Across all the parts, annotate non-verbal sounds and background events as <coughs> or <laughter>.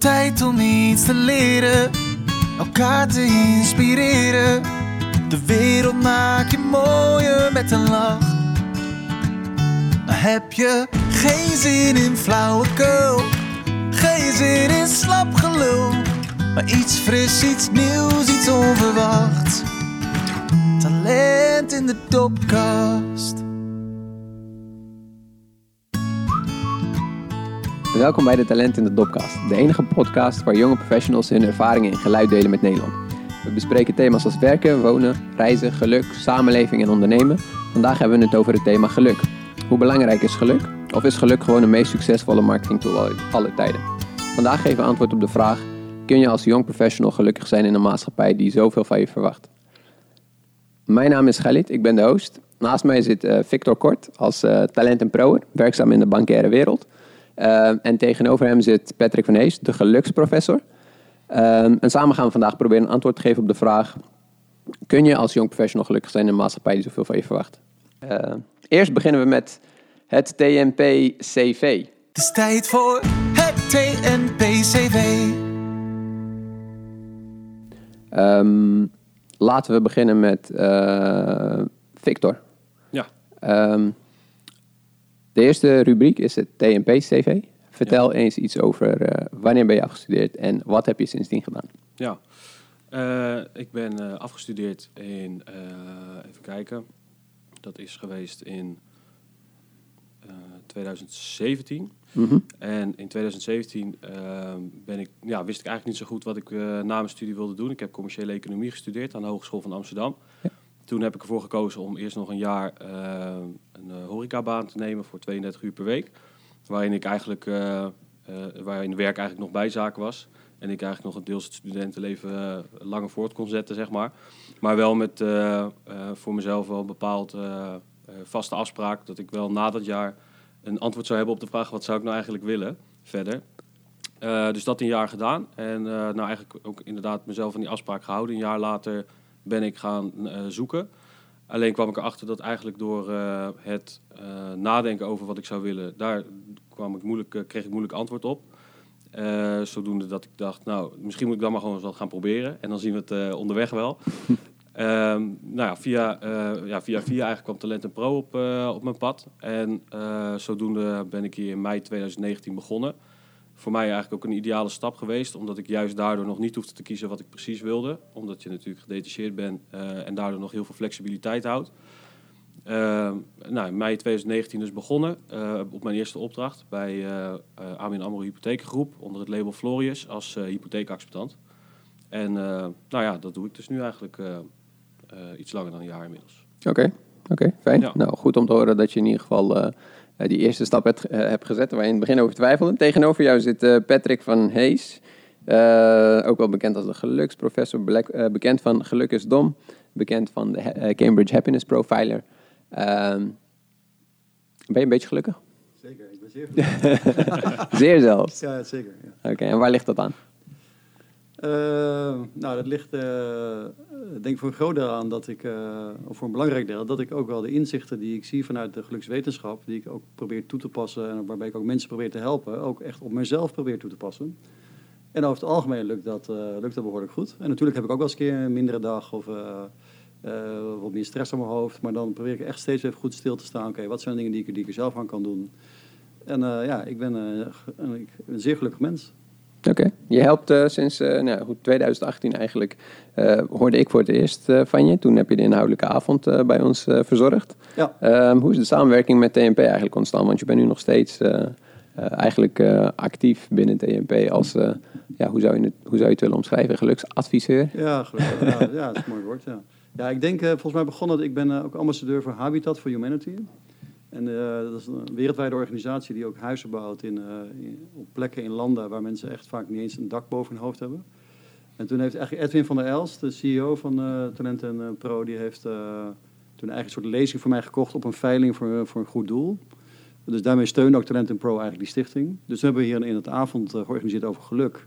Tijd om iets te leren, elkaar te inspireren. De wereld maak je mooier met een lach. Heb je geen zin in flauwekul, geen zin in slap gelul, maar iets fris, iets nieuws, iets onverwachts. Talent in de topkast. Welkom bij de Talent in de Dopcast, de enige podcast waar jonge professionals hun ervaringen in geluid delen met Nederland. We bespreken thema's als werken, wonen, reizen, geluk, samenleving en ondernemen. Vandaag hebben we het over het thema geluk. Hoe belangrijk is geluk? Of is geluk gewoon de meest succesvolle marketingtool aller alle tijden? Vandaag geven we antwoord op de vraag: kun je als jong professional gelukkig zijn in een maatschappij die zoveel van je verwacht? Mijn naam is Galit, ik ben de host. Naast mij zit uh, Victor Kort als uh, talent en proer, werkzaam in de bankaire wereld. Uh, en tegenover hem zit Patrick van Hees, de geluksprofessor. en samen gaan we vandaag proberen een antwoord te geven op de vraag: kun je als jong professional gelukkig zijn in een maatschappij die zoveel van je verwacht? eerst beginnen we met het TNP-CV. Het is tijd voor het TNP-CV. Um, laten we beginnen met uh, Victor. Ja. Um, de eerste rubriek is het TNP-CV. Vertel eens iets over uh, wanneer ben je afgestudeerd en wat heb je sindsdien gedaan? Ja, uh, ik ben afgestudeerd in, even kijken, dat is geweest in 2017. Mm -hmm. En in 2017 uh, ben ik, ja, wist ik eigenlijk niet zo goed wat ik na mijn studie wilde doen. Ik heb commerciële economie gestudeerd aan de Hogeschool van Amsterdam. Ja. Toen heb ik ervoor gekozen om eerst nog een jaar uh, een horecabaan te nemen voor 32 uur per week. Waarin ik eigenlijk, waarin werk eigenlijk nog bijzaak was. En ik eigenlijk nog een deels het studentenleven langer voort kon zetten, zeg maar. Maar wel met voor mezelf wel een bepaald vaste afspraak dat ik wel na dat jaar een antwoord zou hebben op de vraag wat zou ik nou eigenlijk willen verder. Dus dat een jaar gedaan. En nou eigenlijk ook inderdaad mezelf aan die afspraak gehouden. Een jaar later ben ik gaan uh, zoeken. Alleen kwam ik erachter dat eigenlijk door het nadenken over wat ik zou willen, daar kwam ik moeilijk, kreeg ik moeilijk antwoord op. zodoende dat ik dacht, nou, misschien moet ik dan maar gewoon eens wat gaan proberen. En dan zien we het onderweg wel. Um, <laughs> nou ja, via, uh, ja, via via eigenlijk kwam Talent Pro op, uh, op mijn pad. En uh, zodoende ben ik hier in mei 2019 begonnen. Voor mij eigenlijk ook een ideale stap geweest, omdat ik juist daardoor nog niet hoefde te kiezen wat ik precies wilde. Omdat je natuurlijk gedetacheerd bent en daardoor nog heel veel flexibiliteit houdt. Ehm, nou, in mei 2019 dus begonnen op mijn eerste opdracht bij Amin Amro Hypotheekgroep onder het label Florius als hypotheekacceptant. En nou ja, dat doe ik dus nu eigenlijk uh, iets langer dan een jaar inmiddels. Oké, oké, fijn. Ja. Nou, goed om te horen dat je in ieder geval uh, die eerste stap hebt, hebt, gezet waar je in het begin over twijfelde. Tegenover jou zit Patrick van Hees, ook wel bekend als de geluksprofessor, bekend van Geluk is Dom, bekend van de Cambridge Happiness Profiler. Ehm, ben je een beetje gelukkig? Zeker, ik ben zeer gelukkig. <laughs> zeer zelfs? Ja, zeker. Ja. Oké, en waar ligt dat aan? Uh, nou, dat ligt uh, denk voor een groot deel aan dat ik, uh, of voor een belangrijk deel, dat ik ook wel de inzichten die ik zie vanuit de gelukswetenschap, die ik ook probeer toe te passen en waarbij ik ook mensen probeer te helpen, ook echt op mezelf probeer toe te passen. En over het algemeen lukt dat, lukt dat behoorlijk goed. En natuurlijk heb ik ook wel eens een keer een mindere dag of wat meer stress aan mijn hoofd, maar dan probeer ik echt steeds even goed stil te staan. Oké, wat zijn de dingen die ik, die ik er zelf aan kan doen? En ja, ik ben, een zeer gelukkig mens. Oké. Je helpt uh, sinds uh, nou, goed, 2018 eigenlijk, uh, hoorde ik voor het eerst van je. Toen heb je de inhoudelijke avond bij ons verzorgd. Ja. Um, hoe is de samenwerking met TNP eigenlijk ontstaan? Want je bent nu nog steeds eigenlijk actief binnen TNP als, ja, hoe, zou je het, hoe zou je het willen omschrijven, geluksadviseur? Ja, gelukkig, ja, ja, dat is een mooi woord, ja. Ja, ik denk, volgens mij begonnen, ik ben ook ambassadeur voor Habitat for Humanity. En uh, dat is een wereldwijde organisatie die ook huizen bouwt in, uh, in, op plekken in landen waar mensen echt vaak niet eens een dak boven hun hoofd hebben. En toen heeft eigenlijk Edwin van der Elst, de CEO van uh, Talent en Pro, die heeft toen eigenlijk een soort lezing voor mij gekocht op een veiling voor, voor een goed doel. Dus daarmee steunde ook Talent Pro eigenlijk die stichting. Dus we hebben hier in het avond georganiseerd over geluk.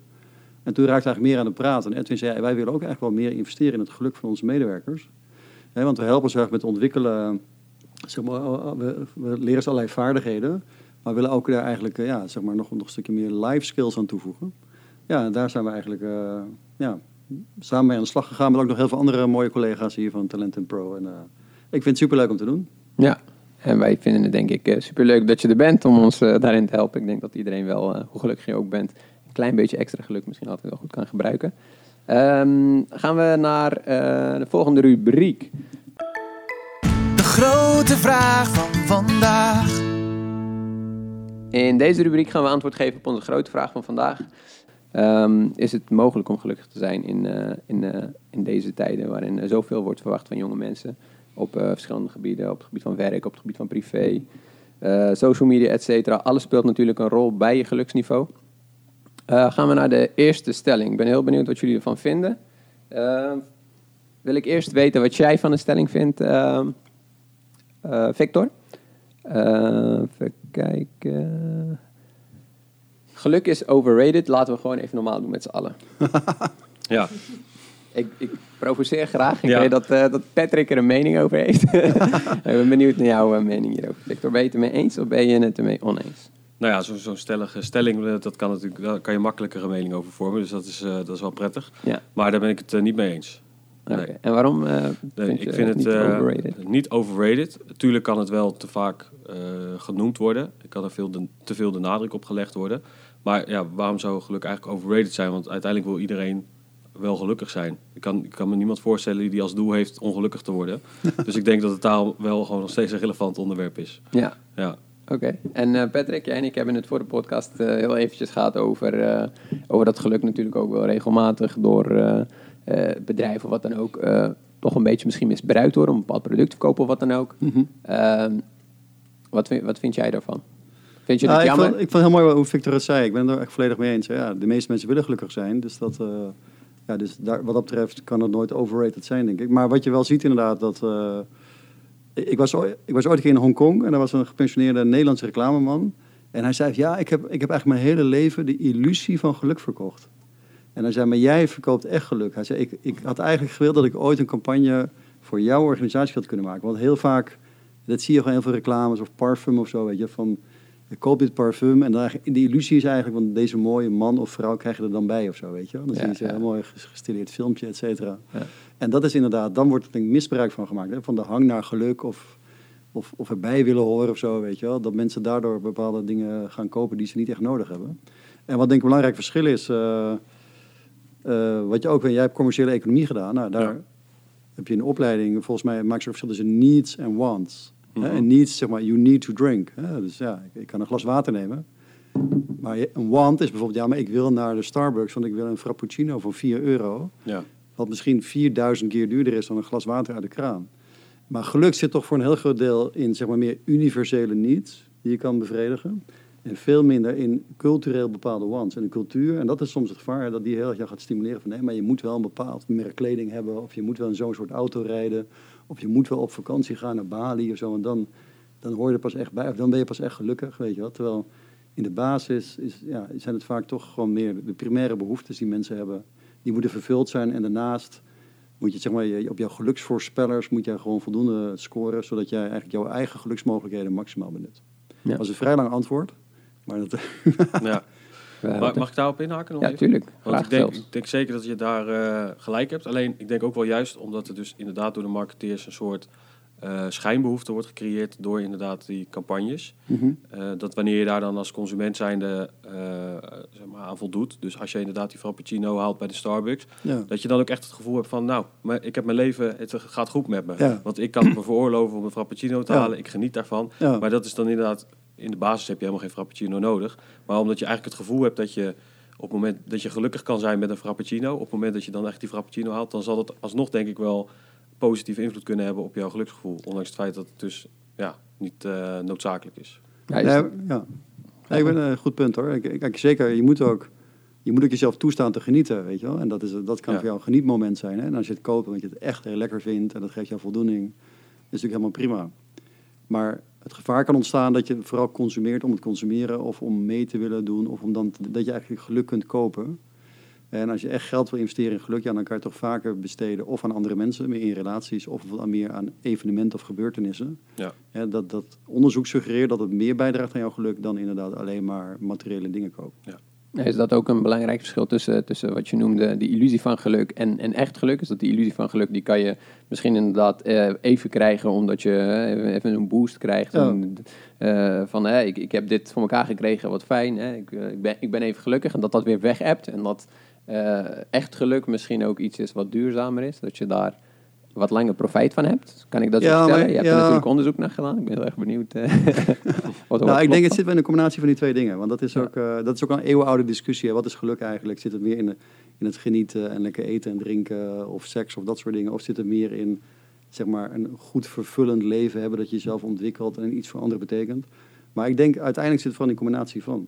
En toen raakte eigenlijk meer aan de praat. En Edwin zei, wij willen ook eigenlijk wel meer investeren in het geluk van onze medewerkers. want we helpen ze eigenlijk met ontwikkelen zeg maar, oh, oh, we, leren ze allerlei vaardigheden, maar willen ook daar eigenlijk ja, zeg maar, nog, nog een stukje meer life skills aan toevoegen. ja, daar zijn we eigenlijk eh, ja, samen mee aan de slag gegaan. Met ook nog heel veel andere mooie collega's hier van Talent Pro. En, eh, ik vind het superleuk om te doen. Ja, en wij vinden het denk ik eh, superleuk dat je er bent om ons eh, daarin te helpen. Ik denk dat iedereen wel, eh, hoe gelukkig je ook bent, een klein beetje extra geluk misschien altijd wel goed kan gebruiken. Ehm, gaan we naar eh, de volgende rubriek. Grote vraag van vandaag. In deze rubriek gaan we antwoord geven op onze grote vraag van vandaag. Ehm, is het mogelijk om gelukkig te zijn in, eh, in, eh, in deze tijden waarin zoveel wordt verwacht van jonge mensen op eh, verschillende gebieden, op het gebied van werk, op het gebied van privé, social media, et cetera. Alles speelt natuurlijk een rol bij je geluksniveau. Gaan we naar de eerste stelling. Ik ben heel benieuwd wat jullie ervan vinden. Ehm, wil ik eerst weten wat jij van de stelling vindt, ehm, eh, Victor? Eh, even kijken. Geluk is overrated. Laten we gewoon even normaal doen met z'n allen. <laughs> Ja, Ik, ik provoceer graag. Ik Ja. weet dat, eh, dat Patrick er een mening over heeft. <laughs> ik ben benieuwd naar jouw eh, mening hierover. Victor, ben je het ermee eens of ben je het ermee oneens? nou ja, zo- zo'n stellige stelling, eh, dat kan natuurlijk, daar kan je makkelijker een mening over vormen. Dus dat is, eh, dat is wel prettig. Ja. Maar daar ben ik het eh, niet mee eens. Oké. En waarom eh, Nee, vind je ik vind het niet eh, overrated? niet overrated. Tuurlijk kan het wel te vaak eh, genoemd worden. Er kan er veel de, te veel de nadruk op gelegd worden. Maar ja, waarom zou geluk eigenlijk overrated zijn? Want uiteindelijk wil iedereen wel gelukkig zijn. Ik kan, ik kan me niemand voorstellen die als doel heeft ongelukkig te worden. <laughs> dus ik denk dat het daarom wel gewoon nog steeds een relevant onderwerp is. Ja, Ja, oké. En Patrick, jij en ik hebben het voor de podcast heel eventjes gehad over, over dat geluk natuurlijk ook wel regelmatig door eh, bedrijven of wat dan ook eh, toch een beetje misschien misbruikt worden om een bepaald product te kopen of wat dan ook. Ehm, wat, vind, wat vind jij daarvan? Vind je Ja, ik, jammer? vond, ik vond het heel mooi hoe Victor het zei. Ik ben het er echt volledig mee eens. Ja, de meeste mensen willen gelukkig zijn. Dus, dat, eh, ja, dus daar, wat dat betreft kan het nooit overrated zijn, denk ik. Maar wat je wel ziet inderdaad, dat... ik, was, ooit- ik was ooit een keer in Hongkong en daar was een gepensioneerde Nederlandse reclameman. En hij zei, ja, ik heb, ik heb eigenlijk mijn hele leven de illusie van geluk verkocht. En hij zei, maar jij verkoopt echt geluk. Hij zei, ik, ik had eigenlijk gewild dat ik ooit een campagne voor jouw organisatie had kunnen maken. Want heel vaak, dat zie je gewoon heel veel reclames of parfum of zo, weet je, van... Je koopt dit parfum en dan de illusie is eigenlijk, want deze mooie man of vrouw krijg je er dan bij of zo, weet je. Dan zie je ze een mooi ges- gestileerd filmpje, et cetera. Ja. En dat is inderdaad, dan wordt er denk ik misbruik van gemaakt. Hè? Van de hang naar geluk of, of, of erbij willen horen of zo, weet je wel. Dat mensen daardoor bepaalde dingen gaan kopen die ze niet echt nodig hebben. En wat denk ik een belangrijk verschil is, eh, eh, wat je ook weet, jij hebt commerciële economie gedaan. Nou, daar Ja. heb je een opleiding, volgens mij maak je een verschil tussen needs en wants. hè. Mhm. En needs, zeg maar, you need to drink. Hè? Dus ja, ik, ik kan een glas water nemen. Maar je- een want is bijvoorbeeld, ja, maar ik wil naar de Starbucks, want ik wil een frappuccino voor 4 euro. ja. Wat misschien 4000 keer duurder is dan een glas water uit de kraan. Maar geluk zit toch voor een heel groot deel in zeg maar, meer universele needs die je kan bevredigen. En veel minder in cultureel bepaalde wants. En de cultuur, en dat is soms het gevaar, dat die heel erg gaat stimuleren van nee, maar je moet wel een bepaald merk kleding hebben. Of je moet wel in zo'n soort auto rijden. Of je moet wel op vakantie gaan naar Bali of zo. En dan, dan hoor je er pas echt bij. Of dan ben je pas echt gelukkig, weet je wel. Terwijl in de basis is, ja, zijn het vaak toch gewoon meer de primaire behoeftes die mensen hebben. Die moeten vervuld zijn. En daarnaast moet je zeg maar, op jouw geluksvoorspellers moet jij gewoon voldoende scoren, zodat jij eigenlijk jouw eigen geluksmogelijkheden maximaal benut. Ja. Dat was een vrij lang antwoord. Maar dat, ja. <laughs> Eh, Mag, ik daarop inhaken? nog ja, even? tuurlijk. Want ik denk, ik denk zeker dat je daar eh, gelijk hebt. Alleen ik denk ook wel juist omdat er dus inderdaad door de marketeers een soort eh, schijnbehoefte wordt gecreëerd door inderdaad die campagnes. Eh, dat wanneer je daar dan als consument zijnde eh, zeg maar aan voldoet. Dus als je inderdaad die frappuccino haalt bij de Starbucks. ja. Dat je dan ook echt het gevoel hebt van nou, maar ik heb mijn leven, het gaat goed met me. Ja. Want ik kan me veroorloven om een frappuccino te Ja. halen. Ik geniet daarvan. Ja. Maar dat is dan inderdaad, in de basis heb je helemaal geen frappuccino nodig. Maar omdat je eigenlijk het gevoel hebt dat je op het moment dat je gelukkig kan zijn met een frappuccino, op het moment dat je dan echt die frappuccino haalt, dan zal dat alsnog denk ik wel positieve invloed kunnen hebben op jouw geluksgevoel. Ondanks het feit dat het dus ja, niet eh, noodzakelijk is. Ja, is- Ja, ja. Ja, ik ben een goed punt hoor. Ik- Kijk, zeker, je moet ook, je moet ook jezelf toestaan te genieten, weet je wel. En dat, is, dat kan Ja. voor jou een genietmoment zijn. Hè? En als je het koopt omdat je het echt heel lekker vindt en dat geeft jou voldoening, is natuurlijk helemaal prima. Maar het gevaar kan ontstaan dat je vooral consumeert om het consumeren of om mee te willen doen of om dan dat je eigenlijk geluk kunt kopen. En als je echt geld wil investeren in geluk, ja, dan kan je het toch vaker besteden of aan andere mensen, meer in relaties, of meer aan evenementen of gebeurtenissen. Ja. Ja, dat, dat onderzoek suggereert dat het meer bijdraagt aan jouw geluk dan inderdaad alleen maar materiële dingen kopen. Is dat ook een belangrijk verschil tussen, tussen wat je noemde, die illusie van geluk en, en echt geluk? Is dat die illusie van geluk, die kan je misschien inderdaad eh, even krijgen omdat je eh, even een boost krijgt. En, eh, van eh, ik, ik heb dit voor elkaar gekregen, wat fijn. Hè? Ik, ik, ben, ik ben even gelukkig en dat dat weer weg hebt. En dat echt geluk misschien ook iets is wat duurzamer is. Dat je daar wat langer profijt van hebt. Kan ik dat zo Ja, maar- je hebt er natuurlijk onderzoek naar gedaan. Ik ben heel erg benieuwd. eh, <laughs> wat Nou, ik denk het zit in een combinatie van die twee dingen. Want dat is ook, eh, dat is ook een eeuwenoude discussie. hè. Wat is geluk eigenlijk? Zit het meer in, de- in het genieten en lekker eten en drinken of seks of dat soort dingen? Of zit het meer in zeg maar, een goed vervullend leven hebben dat je jezelf ontwikkelt en iets voor anderen betekent? Maar ik denk uiteindelijk zit het in die combinatie van.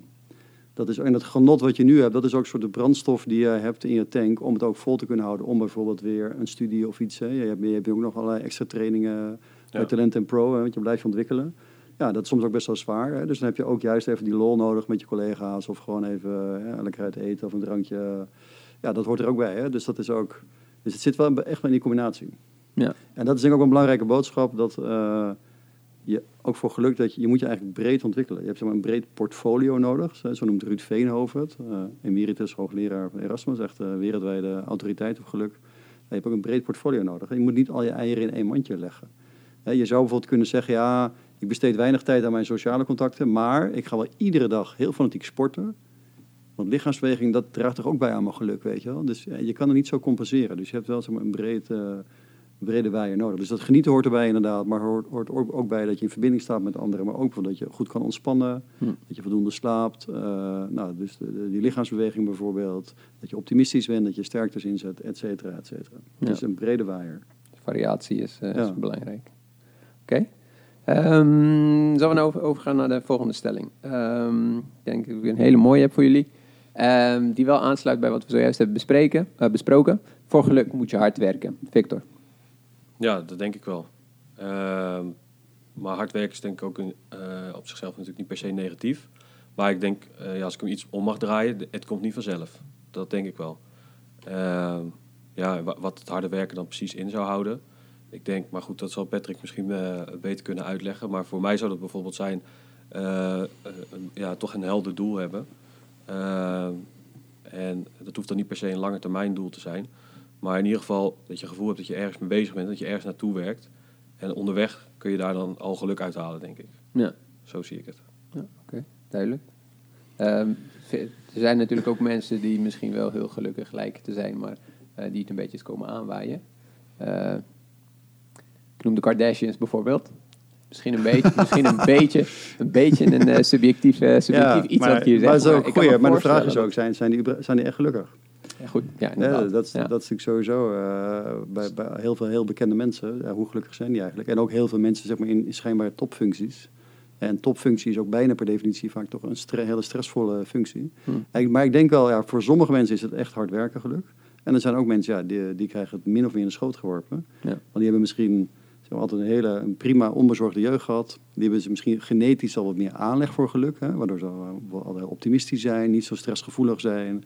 Dat is, en het genot wat je nu hebt, dat is ook een soort de brandstof die je hebt in je tank om het ook vol te kunnen houden. Om bijvoorbeeld weer een studie of iets. Hè. Je, hebt, je hebt ook nog allerlei extra trainingen bij Ja. Talent en Pro, hè, want je blijft je ontwikkelen. Ja, dat is soms ook best wel zwaar. Hè. Dus dan heb je ook juist even die lol nodig met je collega's. Of gewoon even hè, lekker uit eten of een drankje. Ja, dat hoort er ook bij. Hè. Dus dat is ook. Dus het zit wel echt wel in die combinatie. Ja. En dat is denk ik ook een belangrijke boodschap. Dat eh, je ook voor geluk dat je, je moet je eigenlijk breed ontwikkelen. Je hebt zeg maar, een breed portfolio nodig. Zo, noemt Ruud Veenhoven het. eh, emeritus hoogleraar van Erasmus. Echt eh, wereldwijde autoriteit op geluk. je hebt ook een breed portfolio nodig. Je moet niet al je eieren in één mandje leggen. Je zou bijvoorbeeld kunnen zeggen, ja, ik besteed weinig tijd aan mijn sociale contacten, maar ik ga wel iedere dag heel fanatiek sporten. Want lichaamsbeweging, dat draagt toch ook bij aan mijn geluk, weet je wel. Dus ja, je kan er niet zo compenseren. Dus je hebt wel zeg maar, een breed, eh, brede waaier nodig. Dus dat genieten hoort erbij inderdaad, maar hoort, hoort ook ook bij dat je in verbinding staat met anderen. Maar ook dat je goed kan ontspannen, Hm. dat je voldoende slaapt. eh, nou, dus de- de- die lichaamsbeweging bijvoorbeeld. Dat je optimistisch bent, dat je sterktes inzet, et cetera, et cetera. Ja. Dus een brede waaier. Variatie is, eh, Ja. is belangrijk. Oké. Ehm, zullen we nou over- overgaan naar de volgende stelling? Ehm, ik denk dat ik een hele mooie heb voor jullie. Ehm, die wel aansluit bij wat we zojuist hebben bespreken, eh, besproken. Voor geluk moet je hard werken. Victor. Ja, dat denk ik wel. Ehm, maar hard werken is denk ik ook eh, op zichzelf natuurlijk niet per se negatief. Maar ik denk, eh, ja, als ik hem iets om mag draaien, het komt niet vanzelf. Dat denk ik wel. Ehm, ja, wa- wat het harde werken dan precies in zou houden. Ik denk, maar goed, dat zal Patrick misschien eh, beter kunnen uitleggen. Maar voor mij zou dat bijvoorbeeld zijn, ja, toch een helder doel hebben. Ehm, en dat hoeft dan niet per se een lange termijn doel te zijn. Maar in ieder geval dat je het gevoel hebt dat je ergens mee bezig bent, dat je ergens naartoe werkt. En onderweg kun je daar dan al geluk uithalen, denk ik. Ja, Zo zie ik het. ja oké. Duidelijk. Ehm, er zijn natuurlijk ook mensen die misschien wel heel gelukkig lijken te zijn, maar eh, die het een beetje komen aanwaaien. Eh, ik noem de Kardashians bijvoorbeeld. Misschien een beetje, <laughs> misschien een beetje, een beetje een eh, subjectief, subjectief iets maar, wat ik hier zeg. maar, is ook goeie, de vraag is ook, zijn, zijn, die, zijn die echt gelukkig? Goed, ja, dat, is, Ja. dat is natuurlijk sowieso eh, bij, bij heel veel heel bekende mensen. Hoe gelukkig zijn die eigenlijk? En ook heel veel mensen zeg maar, in, in schijnbare topfuncties. En topfunctie is ook bijna per definitie vaak toch een stre- hele stressvolle functie. Hm. En- Maar ik denk wel, ja, voor sommige mensen is het echt hard werken geluk. En er zijn ook mensen, ja, die, die krijgen het min of meer in de schoot geworpen. Ja. Want die hebben misschien zeg maar, altijd een hele een prima onbezorgde jeugd gehad. Die hebben ze misschien genetisch al wat meer aanleg voor geluk. Hè, waardoor ze wel- optimistisch zijn, niet zo stressgevoelig zijn.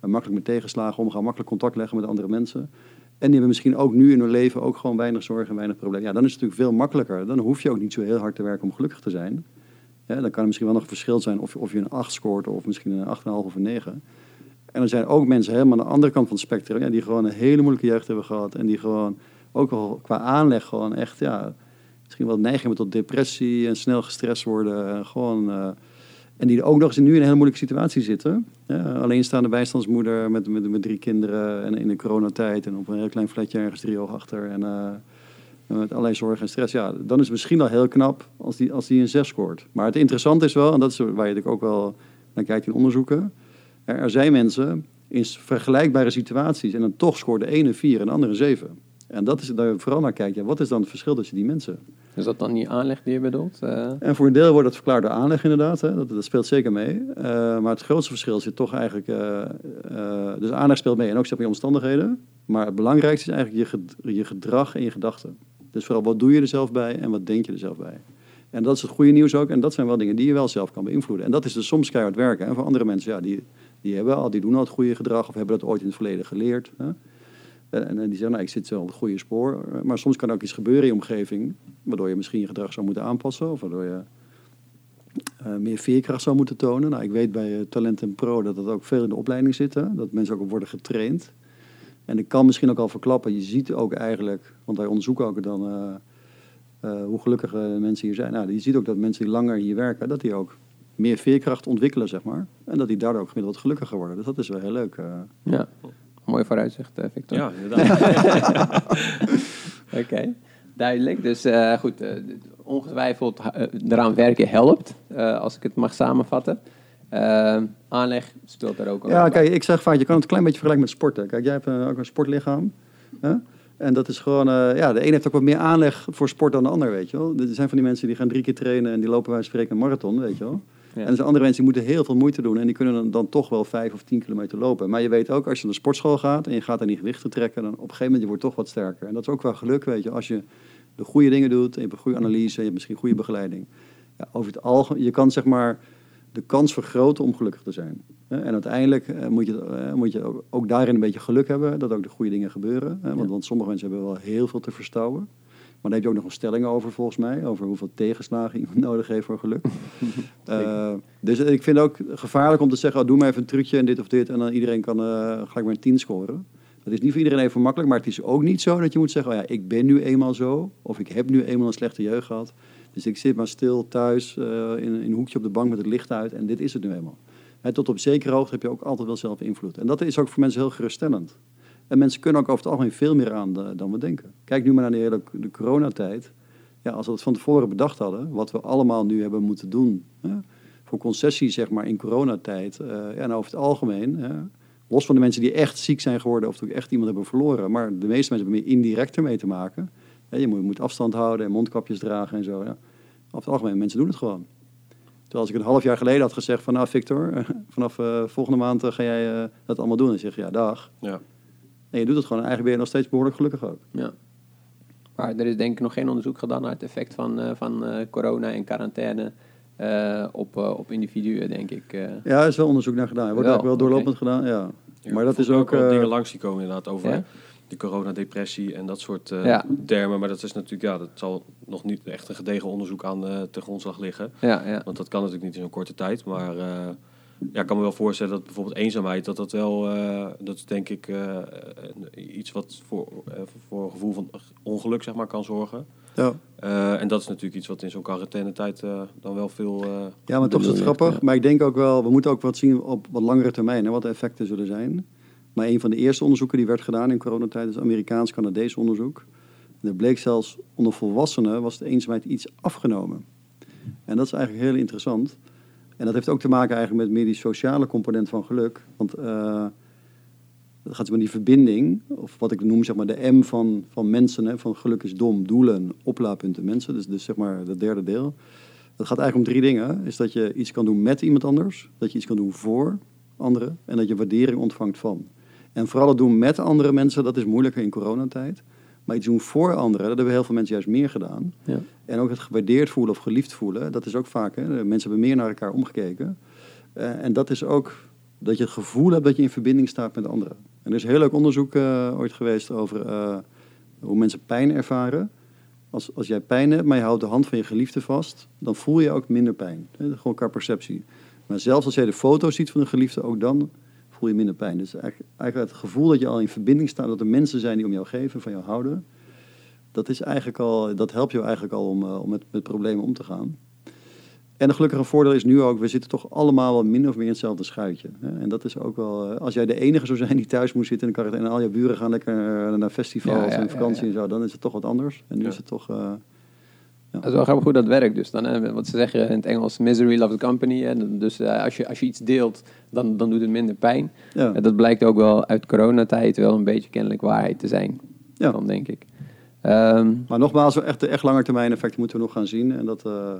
Makkelijk met tegenslagen omgaan, makkelijk contact leggen met andere mensen. En die hebben misschien ook nu in hun leven ook gewoon weinig zorgen en weinig problemen. Ja, dan is het natuurlijk veel makkelijker. Dan hoef je ook niet zo heel hard te werken om gelukkig te zijn. Dan kan er misschien wel nog een verschil zijn of, of je een 8 scoort of misschien een 8,5 of een 9. En er zijn ook mensen helemaal aan de andere kant van het spectrum, ja, die gewoon een hele moeilijke jeugd hebben gehad. En die gewoon ook al qua aanleg gewoon echt, ja, misschien wel neiging hebben tot depressie en snel gestrest worden. En gewoon, eh, en die ook nog eens nu in een hele moeilijke situatie zitten. Ja, alleenstaande bijstandsmoeder met, met, met drie kinderen en in de coronatijd en op een heel klein flatje ergens drie oog achter. En eh, met allerlei zorg en stress. Ja, dan is het misschien wel heel knap als die, als die een 6 scoort. Maar het interessante is wel, en dat is waar je natuurlijk ook wel naar kijkt in onderzoeken. Er, er zijn mensen in vergelijkbare situaties en dan toch scoort de ene 4 en de andere 7. En dat is daar vooral naar kijkt. Ja, wat is dan het verschil tussen die mensen? Is dat dan die aanleg die je bedoelt? Eh, En voor een deel wordt dat verklaard door aanleg inderdaad. Hè. Dat, dat speelt zeker mee. Eh, maar het grootste verschil zit toch eigenlijk... eh, dus aanleg speelt mee en ook zeg maar je omstandigheden. Maar het belangrijkste is eigenlijk je, ged- je gedrag en je gedachten. Dus vooral wat doe je er zelf bij en wat denk je er zelf bij. En dat is het goede nieuws ook. En dat zijn wel dingen die je wel zelf kan beïnvloeden. En dat is dus soms keihard werken. En voor andere mensen, ja, die, die, hebben al, die doen al het goede gedrag... of hebben dat ooit in het verleden geleerd. Hè. En, en die zeggen, nou, ik zit wel op het goede spoor. Maar soms kan ook iets gebeuren in je omgeving... waardoor je misschien je gedrag zou moeten aanpassen... of waardoor je eh, meer veerkracht zou moeten tonen. Nou, ik weet bij Talent en Pro dat dat ook veel in de opleiding zit. Dat mensen ook worden getraind. En ik kan misschien ook al verklappen, je ziet ook eigenlijk, want wij onderzoeken ook dan eh, eh, hoe gelukkig eh, mensen hier zijn. Nou, je ziet ook dat mensen die langer hier werken, dat die ook meer veerkracht ontwikkelen, zeg maar. En dat die daardoor ook gemiddeld gelukkiger worden. Dus dat is wel heel leuk. eh. Ja, mooi vooruitzicht, eh, Victor. Ja, <laughs> inderdaad. Oké, duidelijk. Dus eh, goed, eh, ongetwijfeld eraan werken helpt, eh, als ik het mag samenvatten. Aanleg speelt daar ook een Ja, kijk, ik zeg vaak, je kan het een klein beetje vergelijken met sporten. Kijk, jij hebt ook een sportlichaam. Hè? En dat is gewoon, eh, ja, de een heeft ook wat meer aanleg voor sport dan de ander, weet je wel. Er zijn van die mensen die gaan drie keer trainen en die lopen bij spreken een marathon, weet je wel. Ja. En er zijn andere mensen die moeten heel veel moeite doen en die kunnen dan, dan toch wel vijf of tien kilometer lopen. Maar je weet ook, als je naar de sportschool gaat en je gaat aan die gewichten trekken, dan op een gegeven moment je wordt toch wat sterker. En dat is ook wel geluk, weet je, als je de goede dingen doet, en je hebt een goede analyse, en je hebt misschien goede begeleiding. Ja, over het algemeen, je kan zeg maar de kans vergroten om gelukkig te zijn. En uiteindelijk eh, moet je, eh, moet je ook, daarin een beetje geluk hebben dat ook de goede dingen gebeuren. Want, Ja. want sommige mensen hebben wel heel veel te verstouwen. Maar daar heb je ook nog een stelling over, volgens mij. Over hoeveel tegenslagen iemand <laughs> nodig heeft voor geluk. <laughs> Eh, dus ik vind het ook gevaarlijk om te zeggen: oh, doe maar even een trucje en dit of dit. En dan iedereen kan eh, gelijk maar een 10 scoren. Dat is niet voor iedereen even makkelijk. Maar het is ook niet zo dat je moet zeggen: oh ja, ik ben nu eenmaal zo. Of ik heb nu eenmaal een slechte jeugd gehad. Dus ik zit maar stil thuis eh, in, in een hoekje op de bank met het licht uit. En dit is het nu eenmaal. Tot op zekere hoogte heb je ook altijd wel zelf invloed. En dat is ook voor mensen heel geruststellend. En mensen kunnen ook over het algemeen veel meer aan de- dan we denken. Kijk nu maar naar de de coronatijd. Ja, als we het van tevoren bedacht hadden, wat we allemaal nu hebben moeten doen. Hè, voor concessies, zeg maar, in coronatijd. eh, ja, en over het algemeen. hè, los van de mensen die echt ziek zijn geworden of ook echt iemand hebben verloren. Maar de meeste mensen hebben meer indirect ermee te maken. Hè, je, moet, moet afstand houden en mondkapjes dragen en zo. Ja. Over het algemeen, mensen doen het gewoon. Terwijl als ik een half jaar geleden had gezegd van... nou Victor, <laughs> vanaf eh, volgende maand eh, ga jij eh, dat allemaal doen. Dan zeg ja, dag. ja. En je doet het gewoon. En eigenlijk ben je nog steeds behoorlijk gelukkig ook. Ja. Maar er is denk ik nog geen onderzoek gedaan naar het effect van, eh, van eh, corona en quarantaine eh, op, eh, op individuen, denk ik. eh. Ja, er is wel onderzoek naar gedaan. Er wordt Wel, eigenlijk wel doorlopend gedaan, ja. Ja, maar dat is ook... eh, dingen langs die komen inderdaad over Ja? de coronadepressie en dat soort eh, Ja. termen. Maar dat is natuurlijk, ja, dat zal nog niet echt een gedegen onderzoek aan ten grondslag liggen. Ja, ja. Want dat kan natuurlijk niet in zo'n korte tijd. Maar eh, ja, ik kan me wel voorstellen dat bijvoorbeeld eenzaamheid, dat dat wel, eh, dat is denk ik eh, iets wat voor, eh, voor een gevoel van ongeluk zeg maar kan zorgen. ja. En dat is natuurlijk iets wat in zo'n quarantainetijd dan wel veel... ja, maar toch is het grappig. ja. Maar ik denk ook wel... We moeten ook wat zien op wat langere termijn. Hè, wat de effecten zullen zijn. Maar een van de eerste onderzoeken die werd gedaan in coronatijd... is Amerikaans-Canadees onderzoek. Er bleek zelfs onder volwassenen... was de eenzaamheid iets afgenomen. En dat is eigenlijk heel interessant. En dat heeft ook te maken eigenlijk met meer die sociale component van geluk. Want eh dat gaat om die verbinding, of wat ik noem zeg maar de M van, van mensen, hè, van geluk is dom, doelen, oplaadpunten, mensen. Dus, dus zeg maar het derde deel. Dat gaat eigenlijk om drie dingen. Is dat je iets kan doen met iemand anders, dat je iets kan doen voor anderen en dat je waardering ontvangt van. En vooral het doen met andere mensen, dat is moeilijker in coronatijd. Maar iets doen voor anderen, dat hebben heel veel mensen juist meer gedaan. Ja. En ook het gewaardeerd voelen of geliefd voelen, dat is ook vaak. Hè? De Mensen hebben meer naar elkaar omgekeken. Eh, en dat is ook dat je het gevoel hebt dat je in verbinding staat met anderen. En er is heel leuk onderzoek eh, ooit geweest over eh, hoe mensen pijn ervaren. Als, als jij pijn hebt, maar je houdt de hand van je geliefde vast, dan voel je ook minder pijn. Hè? Gewoon qua perceptie. Maar zelfs als jij de foto ziet van een geliefde, ook dan voel je minder pijn. Dus eigenlijk, eigenlijk het gevoel dat je al in verbinding staat, dat er mensen zijn die om jou geven, van jou houden, dat, is eigenlijk al, dat helpt je eigenlijk al om, eh, om met, met problemen om te gaan. En een gelukkige voordeel is nu ook, we zitten toch allemaal wel min of meer in hetzelfde schuitje. Hè? En dat is ook wel, eh, als jij de enige zou zijn die thuis moet zitten in de quarantaine en al je buren gaan lekker eh, naar festivals Ja, ja, en vakantie ja. en zo, dan is het toch wat anders. En nu is het toch, Dat is wel grappig hoe dat werkt. Dus dan, hè, wat ze zeggen in het Engels, misery loves company. Hè. Dus eh, als, je, als je iets deelt, dan, dan doet het minder pijn. ja. En dat blijkt ook wel uit coronatijd wel een beetje kennelijk waarheid te zijn. Ja. Dan denk ik. Ehm, Maar nogmaals, echt, de echt lange termijn effecten moeten we nog gaan zien. En dat, eh,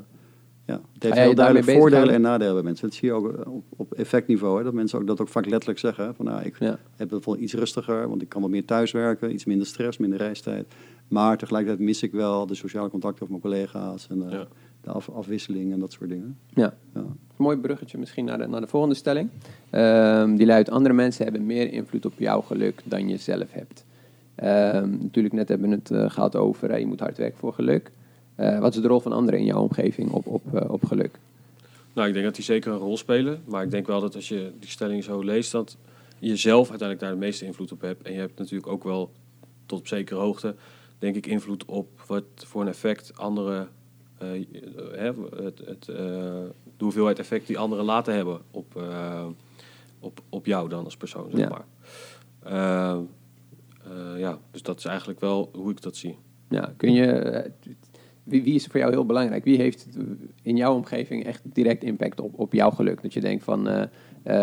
ja, het heeft heel duidelijk voordelen en nadelen bij mensen. Dat zie je ook eh, op, op effectniveau. Hè, dat mensen ook dat ook vaak letterlijk zeggen. Van, nou, ik Ja. heb het bijvoorbeeld iets rustiger, want ik kan wat meer thuiswerken. Iets minder stress, minder reistijd. Maar tegelijkertijd mis ik wel de sociale contacten met mijn collega's. En eh, Ja. de af- afwisseling en dat soort dingen. ja. Ja. Mooi bruggetje misschien naar de, naar de volgende stelling. Ehm, die luidt, andere mensen hebben meer invloed op jouw geluk dan je zelf hebt. Ehm, natuurlijk, net hebben we het eh, gehad over, hè, je moet hard werken voor geluk. Eh, wat is de rol van anderen in jouw omgeving op, op, eh, op geluk? Nou, ik denk dat die zeker een rol spelen. Maar ik denk wel dat als je die stelling zo leest, dat je zelf uiteindelijk daar de meeste invloed op hebt. En je hebt natuurlijk ook wel tot op zekere hoogte, denk ik, invloed op wat voor een effect andere, hè, het, het, eh, de hoeveelheid effect die anderen laten hebben op, op, op jou dan als persoon, zeg Ja. maar. Ja, dus dat is eigenlijk wel hoe ik dat zie. Ja, kun je, wie, wie is voor jou heel belangrijk? Wie heeft in jouw omgeving echt direct impact op, op jouw geluk? Dat je denkt van,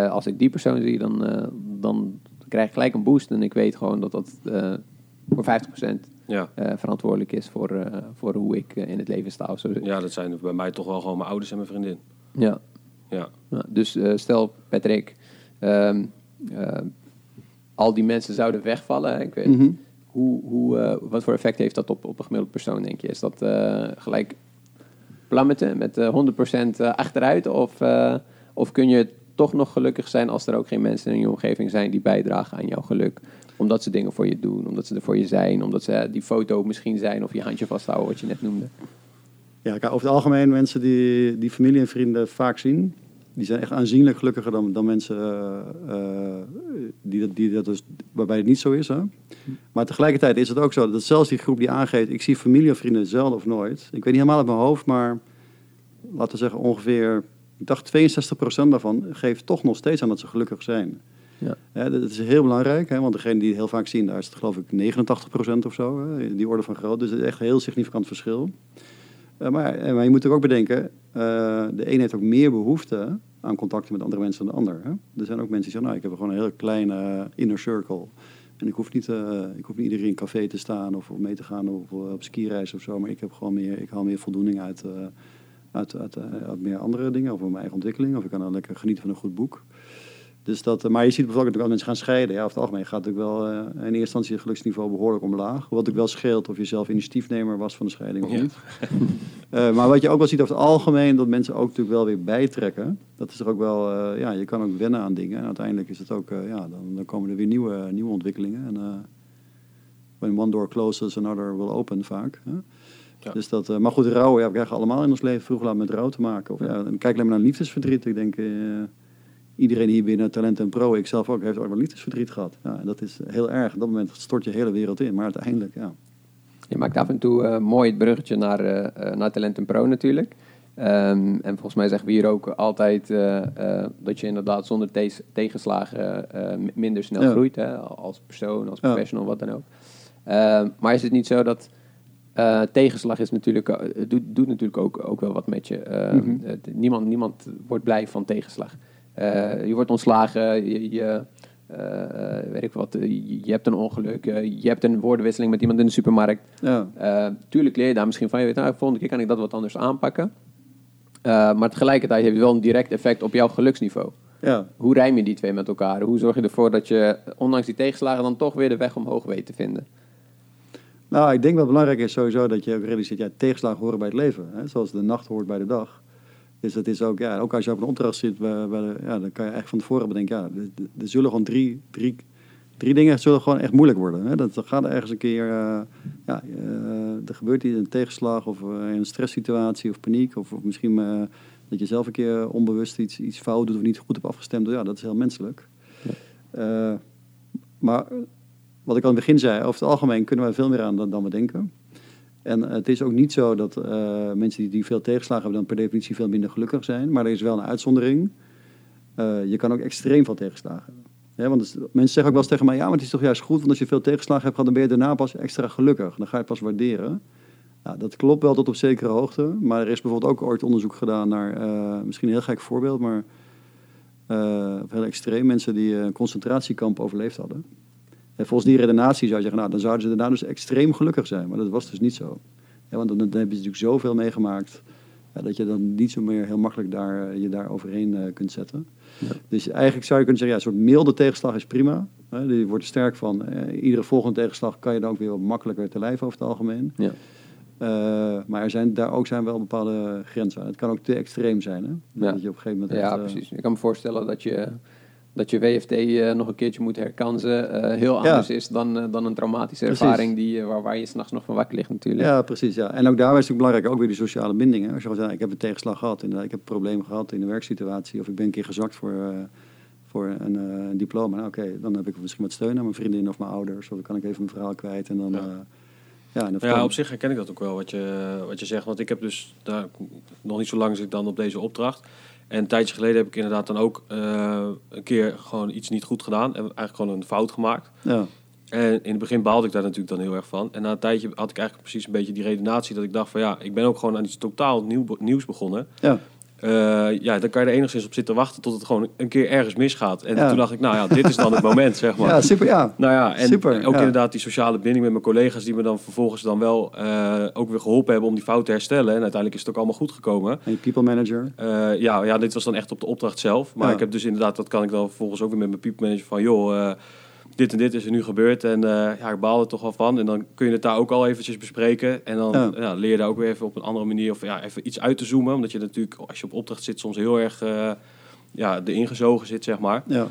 als ik die persoon zie, dan, dan krijg ik gelijk een boost. En ik weet gewoon dat dat voor 50% Ja. eh, verantwoordelijk is voor, eh, voor hoe ik eh, in het leven sta. Of zo. ja, dat zijn bij mij toch wel gewoon mijn ouders en mijn vriendin. Ja. Ja. Ja, dus eh, stel, Patrick, ehm, eh, al die mensen zouden wegvallen. Ik weet, Mhm. hoe, hoe, eh, wat voor effect heeft dat op, op een gemiddelde persoon, denk je? Is dat eh, gelijk plammeten met eh 100% achteruit? Of, eh, of kun je toch nog gelukkig zijn als er ook geen mensen in je omgeving zijn die bijdragen aan jouw geluk? Omdat ze dingen voor je doen, omdat ze er voor je zijn, omdat ze die foto misschien zijn of je handje vasthouden, wat je net noemde. Ja, over het algemeen mensen die, die familie en vrienden vaak zien, die zijn echt aanzienlijk gelukkiger dan, dan mensen eh, eh, die, dat, die dat dus, waarbij het niet zo is. Hè? Maar tegelijkertijd is het ook zo dat zelfs die groep die aangeeft, ik zie familie of vrienden zelden of nooit. Ik weet niet helemaal uit mijn hoofd, maar laten we zeggen ongeveer, ik dacht 62% daarvan geeft toch nog steeds aan dat ze gelukkig zijn. Ja. Dat is heel belangrijk, hè, want degene die het heel vaak zien, daar is het geloof ik 89% of zo, die orde van groot. Dus het is echt een heel significant verschil. Eh, maar, eh, maar je moet er ook bedenken, eh, de een heeft ook meer behoefte aan contacten met andere mensen dan de ander. Hè? Er zijn ook mensen die zeggen, nou, ik heb gewoon een heel kleine inner circle. En ik hoef niet, ik hoef niet iedereen in een café te staan of mee te gaan op, op skireis of zo. Maar ik heb gewoon meer, ik haal meer voldoening uit, uit, uit, uit meer andere dingen. Of mijn eigen ontwikkeling. Of ik kan dan lekker genieten van een goed boek. Dus dat, eh, maar je ziet bijvoorbeeld ook wel mensen gaan scheiden. Ja, over het algemeen gaat natuurlijk wel eh, in eerste instantie het geluksniveau behoorlijk omlaag. Wat ook wel scheelt of je zelf initiatiefnemer was van de scheiding of Ja. niet. <laughs> Eh, maar wat je ook wel ziet over het algemeen, dat mensen ook natuurlijk wel weer bijtrekken. Dat is er ook wel, ja, je kan ook wennen aan dingen. En uiteindelijk is het ook, ja, dan, dan komen er weer nieuwe, nieuwe ontwikkelingen. En when one door closes, another will open vaak. Hè? Ja. Dus dat, maar goed, rouw, ja, we krijgen allemaal in ons leven vroeg of laat met rouw te maken. Of, ja, en kijk alleen maar naar liefdesverdriet. Ik denk, iedereen hier binnen Talent en Pro, ik zelf ook, heeft ooit wel liefdesverdriet gehad. Ja, en dat is heel erg. Op dat moment stort je hele wereld in. Maar uiteindelijk, ja. Je maakt af en toe eh, mooi het bruggetje naar, eh, eh, naar Talent en Pro natuurlijk. Ehm, en volgens mij zeggen we hier ook altijd dat je inderdaad zonder te- tegenslagen minder snel Ja. groeit. Hè? Als persoon, als Ja. professional, wat dan ook. Ehm, maar is het niet zo dat tegenslag is natuurlijk, doet, doet natuurlijk ook, ook wel wat met je. Ehm, Mhm. niemand, niemand wordt blij van tegenslag. Eh, je wordt ontslagen, je, je, eh, weet ik wat, eh, je, je hebt een ongeluk, je hebt een woordenwisseling met iemand in de supermarkt. ja. Tuurlijk leer je daar misschien van. Je weet, nou, volgende keer kan ik dat wat anders aanpakken. Maar tegelijkertijd heeft het wel een direct effect op jouw geluksniveau. ja. Hoe rijm je die twee met elkaar? Hoe zorg je ervoor dat je, ondanks die tegenslagen, dan toch weer de weg omhoog weet te vinden? Nou, ik denk wat belangrijk is sowieso dat je ook realiseert, ja, tegenslagen horen bij het leven. Hè? Zoals de nacht hoort bij de dag. Dus dat is ook, ja, ook als je op een opdracht zit, ja, dan kan je echt van tevoren bedenken, ja, er- zullen gewoon drie, drie, drie dingen zullen gewoon echt moeilijk worden. Hè? Dat, dat gaat er ergens een keer, eh, ja, eh, er gebeurt iets, een tegenslag of eh, een stresssituatie of paniek. Of, of misschien dat je zelf een keer onbewust iets, iets fout doet of niet goed hebt afgestemd. Ja, dat is heel menselijk. Maar wat ik al in het begin zei, over het algemeen kunnen wij veel meer aan dan, dan we denken. En het is ook niet zo dat eh, mensen die, die veel tegenslagen hebben, dan per definitie veel minder gelukkig zijn. Maar er is wel een uitzondering. Eh, je kan ook extreem veel tegenslagen hebben. Want mensen zeggen ook wel eens tegen mij, ja, maar het is toch juist goed, want als je veel tegenslagen hebt dan ben je daarna pas extra gelukkig. Dan ga je pas waarderen. Ja, dat klopt wel tot op zekere hoogte. Maar er is bijvoorbeeld ook ooit onderzoek gedaan naar, eh, misschien een heel gek voorbeeld, maar heel extreem, mensen die een concentratiekamp overleefd hadden. En volgens die redenatie zou je zeggen, nou, dan zouden ze daarna dus extreem gelukkig zijn. Maar dat was dus niet zo. Ja, want dan, dan heb je natuurlijk zoveel meegemaakt, ja, dat je dan niet zo meer heel makkelijk daar, eh, je daar overheen eh, kunt zetten. Dus eigenlijk zou je kunnen zeggen, ja, een soort milde tegenslag is prima. Hè, die wordt er sterk van. Eh, iedere volgende tegenslag kan je dan ook weer wat makkelijker te lijf over het algemeen. Ja. Maar er zijn, daar ook zijn wel bepaalde grenzen aan. Het kan ook te extreem zijn. Hè? Ja. Dat je op een gegeven moment Ja, echt, precies. Ik kan me voorstellen dat je dat je WFT eh, nog een keertje moet herkansen eh, heel Ja. anders is dan, eh, dan een traumatische Precies. ervaring die, waar, waar je s'nachts nog van wakker ligt natuurlijk. Ja, precies. Ja. En ook daarbij is het belangrijk, ook weer die sociale bindingen. Als je gewoon zegt, ik heb een tegenslag gehad, inderdaad, ik heb een probleem gehad in de werksituatie, of ik ben een keer gezakt voor, eh, voor een, eh, diploma. Nou, Oké, dan heb ik misschien wat steun aan mijn vriendin of mijn ouders, of dan kan ik even mijn verhaal kwijt. En dan, Ja. ja. op zich herken ik dat ook wel wat je, wat je zegt. Want ik heb dus daar nog niet zo lang zit ik dan op deze opdracht. En een tijdje geleden heb ik inderdaad dan ook eh, een keer gewoon iets niet goed gedaan. En eigenlijk gewoon een fout gemaakt. ja. En in het begin baalde ik daar natuurlijk dan heel erg van. En na een tijdje had ik eigenlijk precies een beetje die redenatie dat ik dacht van ja, ik ben ook gewoon aan iets totaal nieuw, nieuws begonnen. Ja. Eh, ja, dan kan je er enigszins op zitten wachten tot het gewoon een keer ergens misgaat. En Ja. toen dacht ik, nou ja, dit is dan het <laughs> moment, zeg maar. ja, super, ja. Nou ja, en Super, ook ja. inderdaad die sociale binding met mijn collega's... die me dan vervolgens dan wel eh, ook weer geholpen hebben om die fout te herstellen. En uiteindelijk is het ook allemaal goed gekomen. En je people manager. Eh, ja, ja, dit was dan echt op de opdracht zelf. Maar Ja. ik heb dus inderdaad, dat kan ik dan vervolgens ook weer met mijn people manager van... joh, dit en dit is er nu gebeurd en eh, ja, ik baal er toch wel van. En dan kun je het daar ook al eventjes bespreken. En dan Ja. ja. leer je daar ook weer even op een andere manier... of ja, even iets uit te zoomen. Omdat je natuurlijk, als je op opdracht zit, soms heel erg... eh ja, erin gezogen zit, zeg maar. Ja.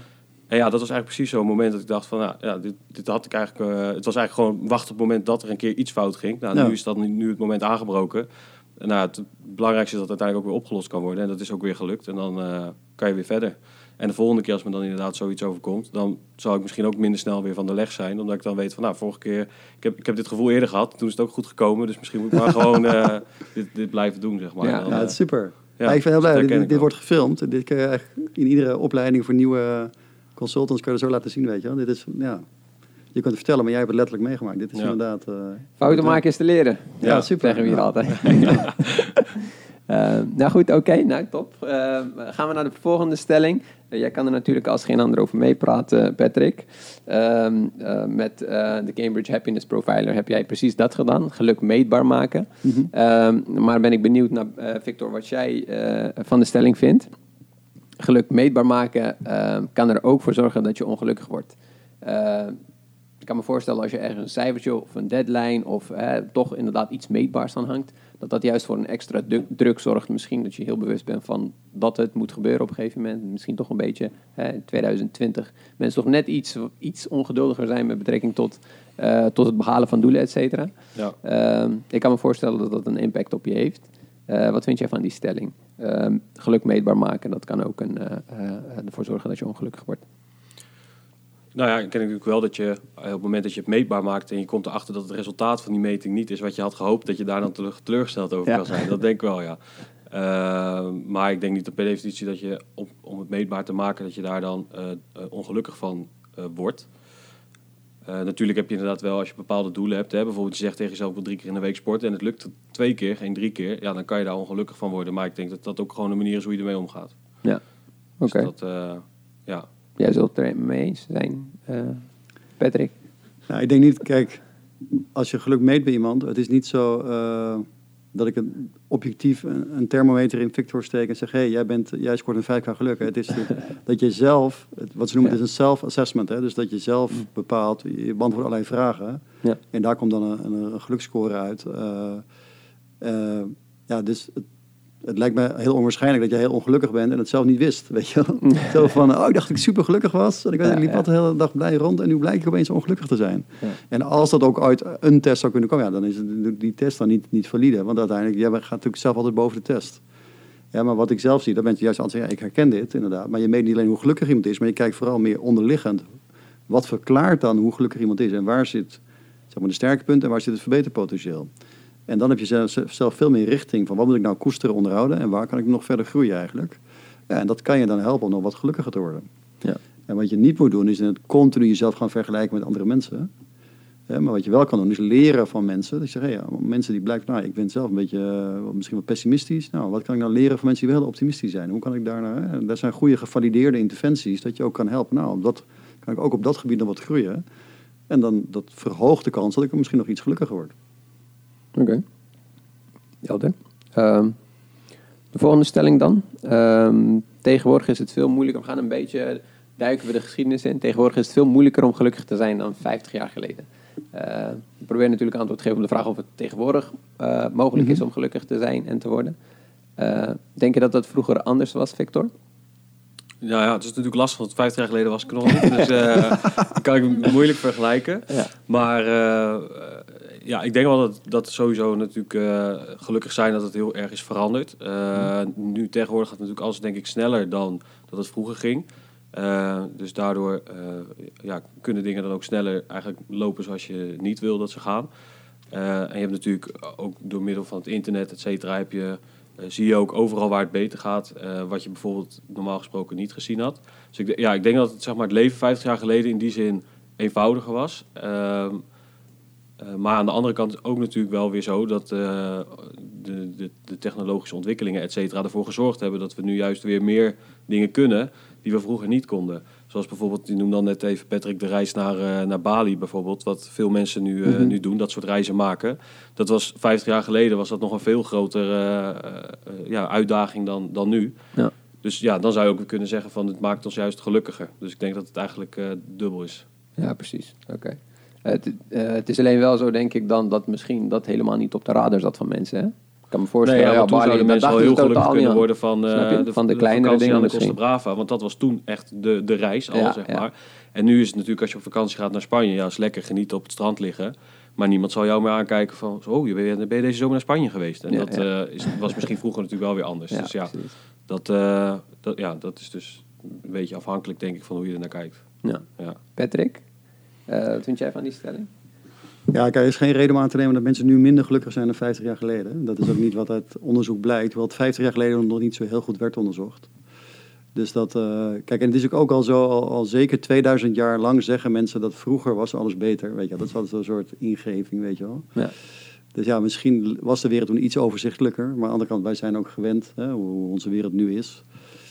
En ja, dat was eigenlijk precies zo'n moment dat ik dacht van, nou, ja, dit, dit had ik eigenlijk, eh, het was eigenlijk gewoon wachten op het moment dat er een keer iets fout ging. Nou, Ja. nu is dat nu, het moment aangebroken. En nou, het belangrijkste is dat het uiteindelijk ook weer opgelost kan worden. En dat is ook weer gelukt. En dan kan je weer verder. En de volgende keer als me dan inderdaad zoiets overkomt, dan zal ik misschien ook minder snel weer van de leg zijn. Omdat ik dan weet van, nou, vorige keer, ik heb, ik heb dit gevoel eerder gehad. Toen is het ook goed gekomen. Dus misschien moet ik maar <laughs> gewoon eh, dit, dit blijven doen, zeg maar. Ja. En dan, Ja, eh, het is super. ja, ik ben heel dat blij. Dit, dit wordt gefilmd. Dit kun je eigenlijk in iedere opleiding voor nieuwe consultants kun je dat zo laten zien, weet je wel. Dit is, ja, je kunt het vertellen, maar jij hebt het letterlijk meegemaakt. Dit is Ja. inderdaad... eh, Fouten maken is te leren. Ja, super. Zeggen we hier Ja. altijd. <laughs> <laughs> Eh, nou goed, oké, nou top. Eh, gaan we naar de volgende stelling. Eh, jij kan er natuurlijk als geen ander over meepraten, Patrick. Ehm, eh, met de Cambridge Happiness Profiler heb jij precies dat gedaan. Geluk meetbaar maken. Mhm. Ehm, maar ben ik benieuwd naar, Victor, wat jij van de stelling vindt. Geluk meetbaar maken kan er ook voor zorgen dat je ongelukkig wordt. Eh, ik kan me voorstellen als je ergens een cijfertje of een deadline of eh, toch inderdaad iets meetbaars aan hangt, dat dat juist voor een extra druk zorgt. Misschien dat je heel bewust bent van dat het moet gebeuren op een gegeven moment. Misschien toch een beetje hè, in 2020 mensen toch net iets, iets ongeduldiger zijn met betrekking tot, eh, tot het behalen van doelen, et cetera. ja. Ehm, ik kan me voorstellen dat dat een impact op je heeft. Eh, wat vind jij van die stelling? Ehm, geluk meetbaar maken, dat kan ook een, eh, eh, ervoor zorgen dat je ongelukkig wordt. Nou ja, ik ken natuurlijk wel dat je eh, op het moment dat je het meetbaar maakt en je komt erachter dat het resultaat van die meting niet is wat je had gehoopt, dat je daar dan teleur- teleurgesteld over Ja. kan zijn. Dat denk ik wel, ja. Eh, maar ik denk niet dat per definitie dat je op, om het meetbaar te maken, dat je daar dan eh, ongelukkig van wordt. Natuurlijk heb je inderdaad wel, als je bepaalde doelen hebt, hè, bijvoorbeeld je zegt tegen jezelf ik wil drie keer in de week sporten en het lukt twee keer, geen drie keer, ja, dan kan je daar ongelukkig van worden. Maar ik denk dat dat ook gewoon een manier is hoe je ermee omgaat. Ja, oké. Dus dat, ja. Jij zult het er mee eens zijn, eh, Patrick. Nou, ik denk niet, kijk, als je geluk meet bij iemand, het is niet zo eh, dat ik een, objectief een, een thermometer in Victor steek en zeg, hé, hey, jij, bent, jij scoort een 5 geluk. Het is de- <laughs> dat je zelf, het- wat ze noemen, Ja. het is een self-assessment, hè? dus dat je zelf bepaalt, je beantwoordt allerlei vragen Ja. en daar komt dan een, een, een geluksscore uit. Eh, ja, dus het, het lijkt me heel onwaarschijnlijk dat je heel ongelukkig bent en het zelf niet wist, weet je wel. <laughs> Zo van, oh, ik dacht dat ik super gelukkig was. En ik, weet, ik liep ja. altijd de hele dag blij rond en nu blijk ik opeens ongelukkig te zijn. Ja. En als dat ook uit een test zou kunnen komen, ja, dan is die test dan niet, niet valide. Want uiteindelijk, jij gaat natuurlijk zelf altijd boven de test. Ja, maar wat ik zelf zie, dan ben je juist altijd zeggen, ik herken dit inderdaad. Maar je meet niet alleen hoe gelukkig iemand is, maar je kijkt vooral meer onderliggend. Wat verklaart dan hoe gelukkig iemand is? En waar zit zeg maar, de sterke punten en waar zit het verbeterpotentieel? En dan heb je zelf, zelf veel meer richting van wat moet ik nou koesteren, onderhouden en waar kan ik nog verder groeien eigenlijk. Ja, en dat kan je dan helpen om nog wat gelukkiger te worden. Ja. En wat je niet moet doen, is het continu jezelf gaan vergelijken met andere mensen. Maar wat je wel kan doen, is leren van mensen. Dat je zegt, ja, mensen die blijken, nou, ik ben zelf een beetje eh, misschien wat pessimistisch. Nou, wat kan ik nou leren van mensen die wel optimistisch zijn? Hoe kan ik daar nou, hè? Dat zijn goede gevalideerde interventies, dat je ook kan helpen. Nou, dat kan ik ook op dat gebied nog wat groeien. En dan dat verhoogt de kans dat ik misschien nog iets gelukkiger word. Oké. Helder. Ehm, de volgende stelling dan. Ehm, tegenwoordig is het veel moeilijker. We gaan een beetje duiken we de geschiedenis in. Tegenwoordig is het veel moeilijker om gelukkig te zijn dan 50 jaar geleden. Eh ik probeer natuurlijk antwoord te geven op de vraag of het tegenwoordig eh, mogelijk is om gelukkig te zijn en te worden. Eh, denk je dat dat vroeger anders was, Victor? Nou ja, het is natuurlijk lastig, want 50 jaar geleden was ik nog niet. Dus dat <laughs> kan ik moeilijk vergelijken. Ja. Maar ja, ik denk wel dat, dat sowieso natuurlijk eh, gelukkig zijn dat het heel erg is veranderd. Eh, Nu tegenwoordig gaat natuurlijk alles denk ik sneller dan dat het vroeger ging. Eh, dus daardoor ja, kunnen dingen dan ook sneller eigenlijk lopen zoals je niet wil dat ze gaan. En je hebt natuurlijk ook door middel van het internet, et cetera, heb je, zie je ook overal waar het beter gaat. wat je bijvoorbeeld normaal gesproken niet gezien had. Dus ik, ja, ik denk dat het, zeg maar, het leven 50 jaar geleden in die zin eenvoudiger was. Eh, maar aan de andere kant is ook natuurlijk wel weer zo dat eh, de, de, de technologische ontwikkelingen, et cetera, ervoor gezorgd hebben dat we nu juist weer meer dingen kunnen die we vroeger niet konden. Zoals bijvoorbeeld, je noemde dan net even Patrick de reis naar, eh, naar Bali bijvoorbeeld, wat veel mensen nu, Mhm. nu doen, dat soort reizen maken. Dat was 50 jaar geleden was dat nog een veel grotere ja, uitdaging dan, dan nu. Ja. Dus ja, dan zou je ook kunnen zeggen van het maakt ons juist gelukkiger. Dus ik denk dat het eigenlijk dubbel is. Ja, precies. Oké. Het, eh, het is alleen wel zo, denk ik, dan dat misschien dat helemaal niet op de radar zat van mensen. Hè? Ik kan me voorstellen, Nee, ja, toen zouden mensen al dachten heel gelukkig kunnen worden van, eh, je? Van de kleinere vakantie dingen aan de Costa. Brava. Want dat was toen echt de, de reis al, Ja, zeg maar. En nu is het natuurlijk als je op vakantie gaat naar Spanje, ja, is lekker genieten op het strand liggen. Maar niemand zal jou meer aankijken van, oh, je bent, ben je deze zomer naar Spanje geweest? En dat eh, is, was misschien vroeger natuurlijk wel weer anders. Dus ja precies. dat, dat, ja, dat is dus een beetje afhankelijk, denk ik, van hoe je er naar kijkt. Ja. Ja. Patrick, wat vind jij van die stelling? Ja, kijk, er is geen reden om aan te nemen dat mensen nu minder gelukkig zijn dan 50 jaar geleden. Dat is ook niet wat uit onderzoek blijkt, hoewel het 50 jaar geleden nog niet zo heel goed werd onderzocht. Dus dat, eh, kijk, en het is ook, ook al zo, al, al zeker 2000 jaar lang zeggen mensen dat vroeger was alles beter. Weet je, dat is altijd zo'n soort ingeving, weet je wel. Ja. Dus ja, misschien was de wereld toen iets overzichtelijker. Maar aan de andere kant, wij zijn ook gewend hè, hoe onze wereld nu is.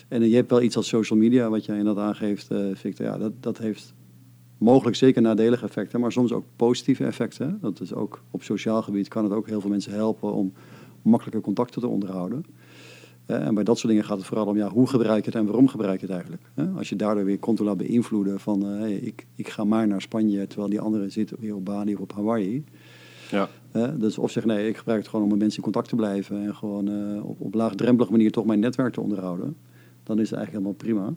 En eh, je hebt wel iets als social media, wat jij inderdaad aangeeft, eh, Victor. Ja, dat, dat heeft mogelijk zeker nadelige effecten, maar soms ook positieve effecten. Dat is ook op sociaal gebied kan het ook heel veel mensen helpen om makkelijker contacten te onderhouden. Eh, en bij dat soort dingen gaat het vooral om ja, hoe gebruik je het en waarom gebruik je het eigenlijk. hè? Als je daardoor weer continu laat beïnvloeden van eh, hey, ik, ik ga maar naar Spanje terwijl die andere zit weer op Bali of op Hawaii. Ja. Dus of zeg nee, ik gebruik het gewoon om met mensen in contact te blijven en gewoon eh, op, op laagdrempelige manier toch mijn netwerk te onderhouden. Dan is het eigenlijk helemaal prima.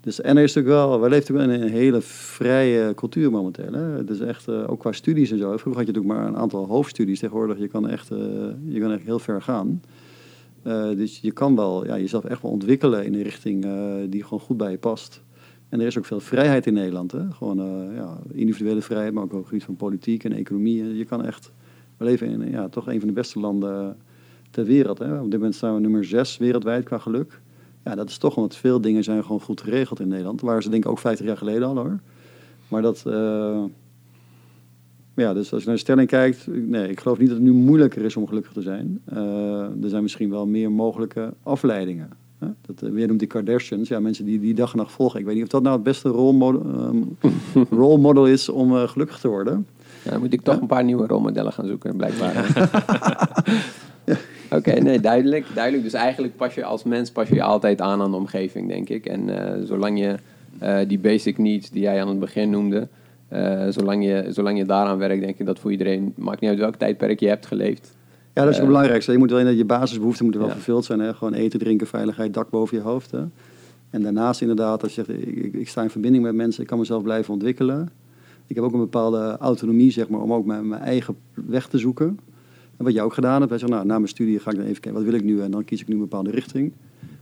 Dus en er is natuurlijk wel, wij leven natuurlijk in een hele vrije cultuur momenteel. Hè? Is echt, eh, ook qua studies en zo. Vroeger had je natuurlijk maar een aantal hoofdstudies. Tegenwoordig, je kan echt, eh, je kan echt heel ver gaan. Eh, dus je kan wel ja, jezelf echt wel ontwikkelen in een richting die gewoon goed bij je past. En er is ook veel vrijheid in Nederland. Hè? Gewoon ja, individuele vrijheid, maar ook op het gebied van politiek en economie. Je kan echt, we leven in ja, toch een van de beste landen ter wereld. Hè? Op dit moment staan we nummer zes wereldwijd qua geluk. Ja, dat is toch omdat veel dingen zijn gewoon goed geregeld in Nederland. Waar ze denk ik ook 50 jaar geleden al hoor. Maar dat, eh, ja, dus als je naar de stelling kijkt, nee, ik geloof niet dat het nu moeilijker is om gelukkig te zijn. Eh, er zijn misschien wel meer mogelijke afleidingen. Hè? Dat, uh, weer noemt die Kardashians, ja, mensen die die dag en nacht volgen. Ik weet niet of dat nou het beste role model, ehm, <laughs> role model is om gelukkig te worden. Ja, dan moet ik toch een paar nieuwe rolmodellen gaan zoeken, blijkbaar. <laughs> <laughs> Oké, nee, duidelijk, duidelijk. Dus eigenlijk pas je als mens pas je, je altijd aan aan de omgeving, denk ik. En eh, zolang je eh, die basic needs die jij aan het begin noemde, eh, zolang, je, zolang je daaraan werkt, denk ik dat voor iedereen, maakt niet uit welk tijdperk je hebt geleefd. Ja, dat is het belangrijkste. Je moet wel in je basisbehoeften moeten wel Ja. vervuld zijn. Hè? Gewoon eten, drinken, veiligheid, dak boven je hoofd. Hè? En daarnaast inderdaad, als je zegt, ik, ik, ik sta in verbinding met mensen, ik kan mezelf blijven ontwikkelen. Ik heb ook een bepaalde autonomie, zeg maar, om ook mijn, mijn eigen weg te zoeken. En wat jij ook gedaan hebt, wij zeggen, nou, na mijn studie ga ik dan even kijken, wat wil ik nu? En dan kies ik nu een bepaalde richting.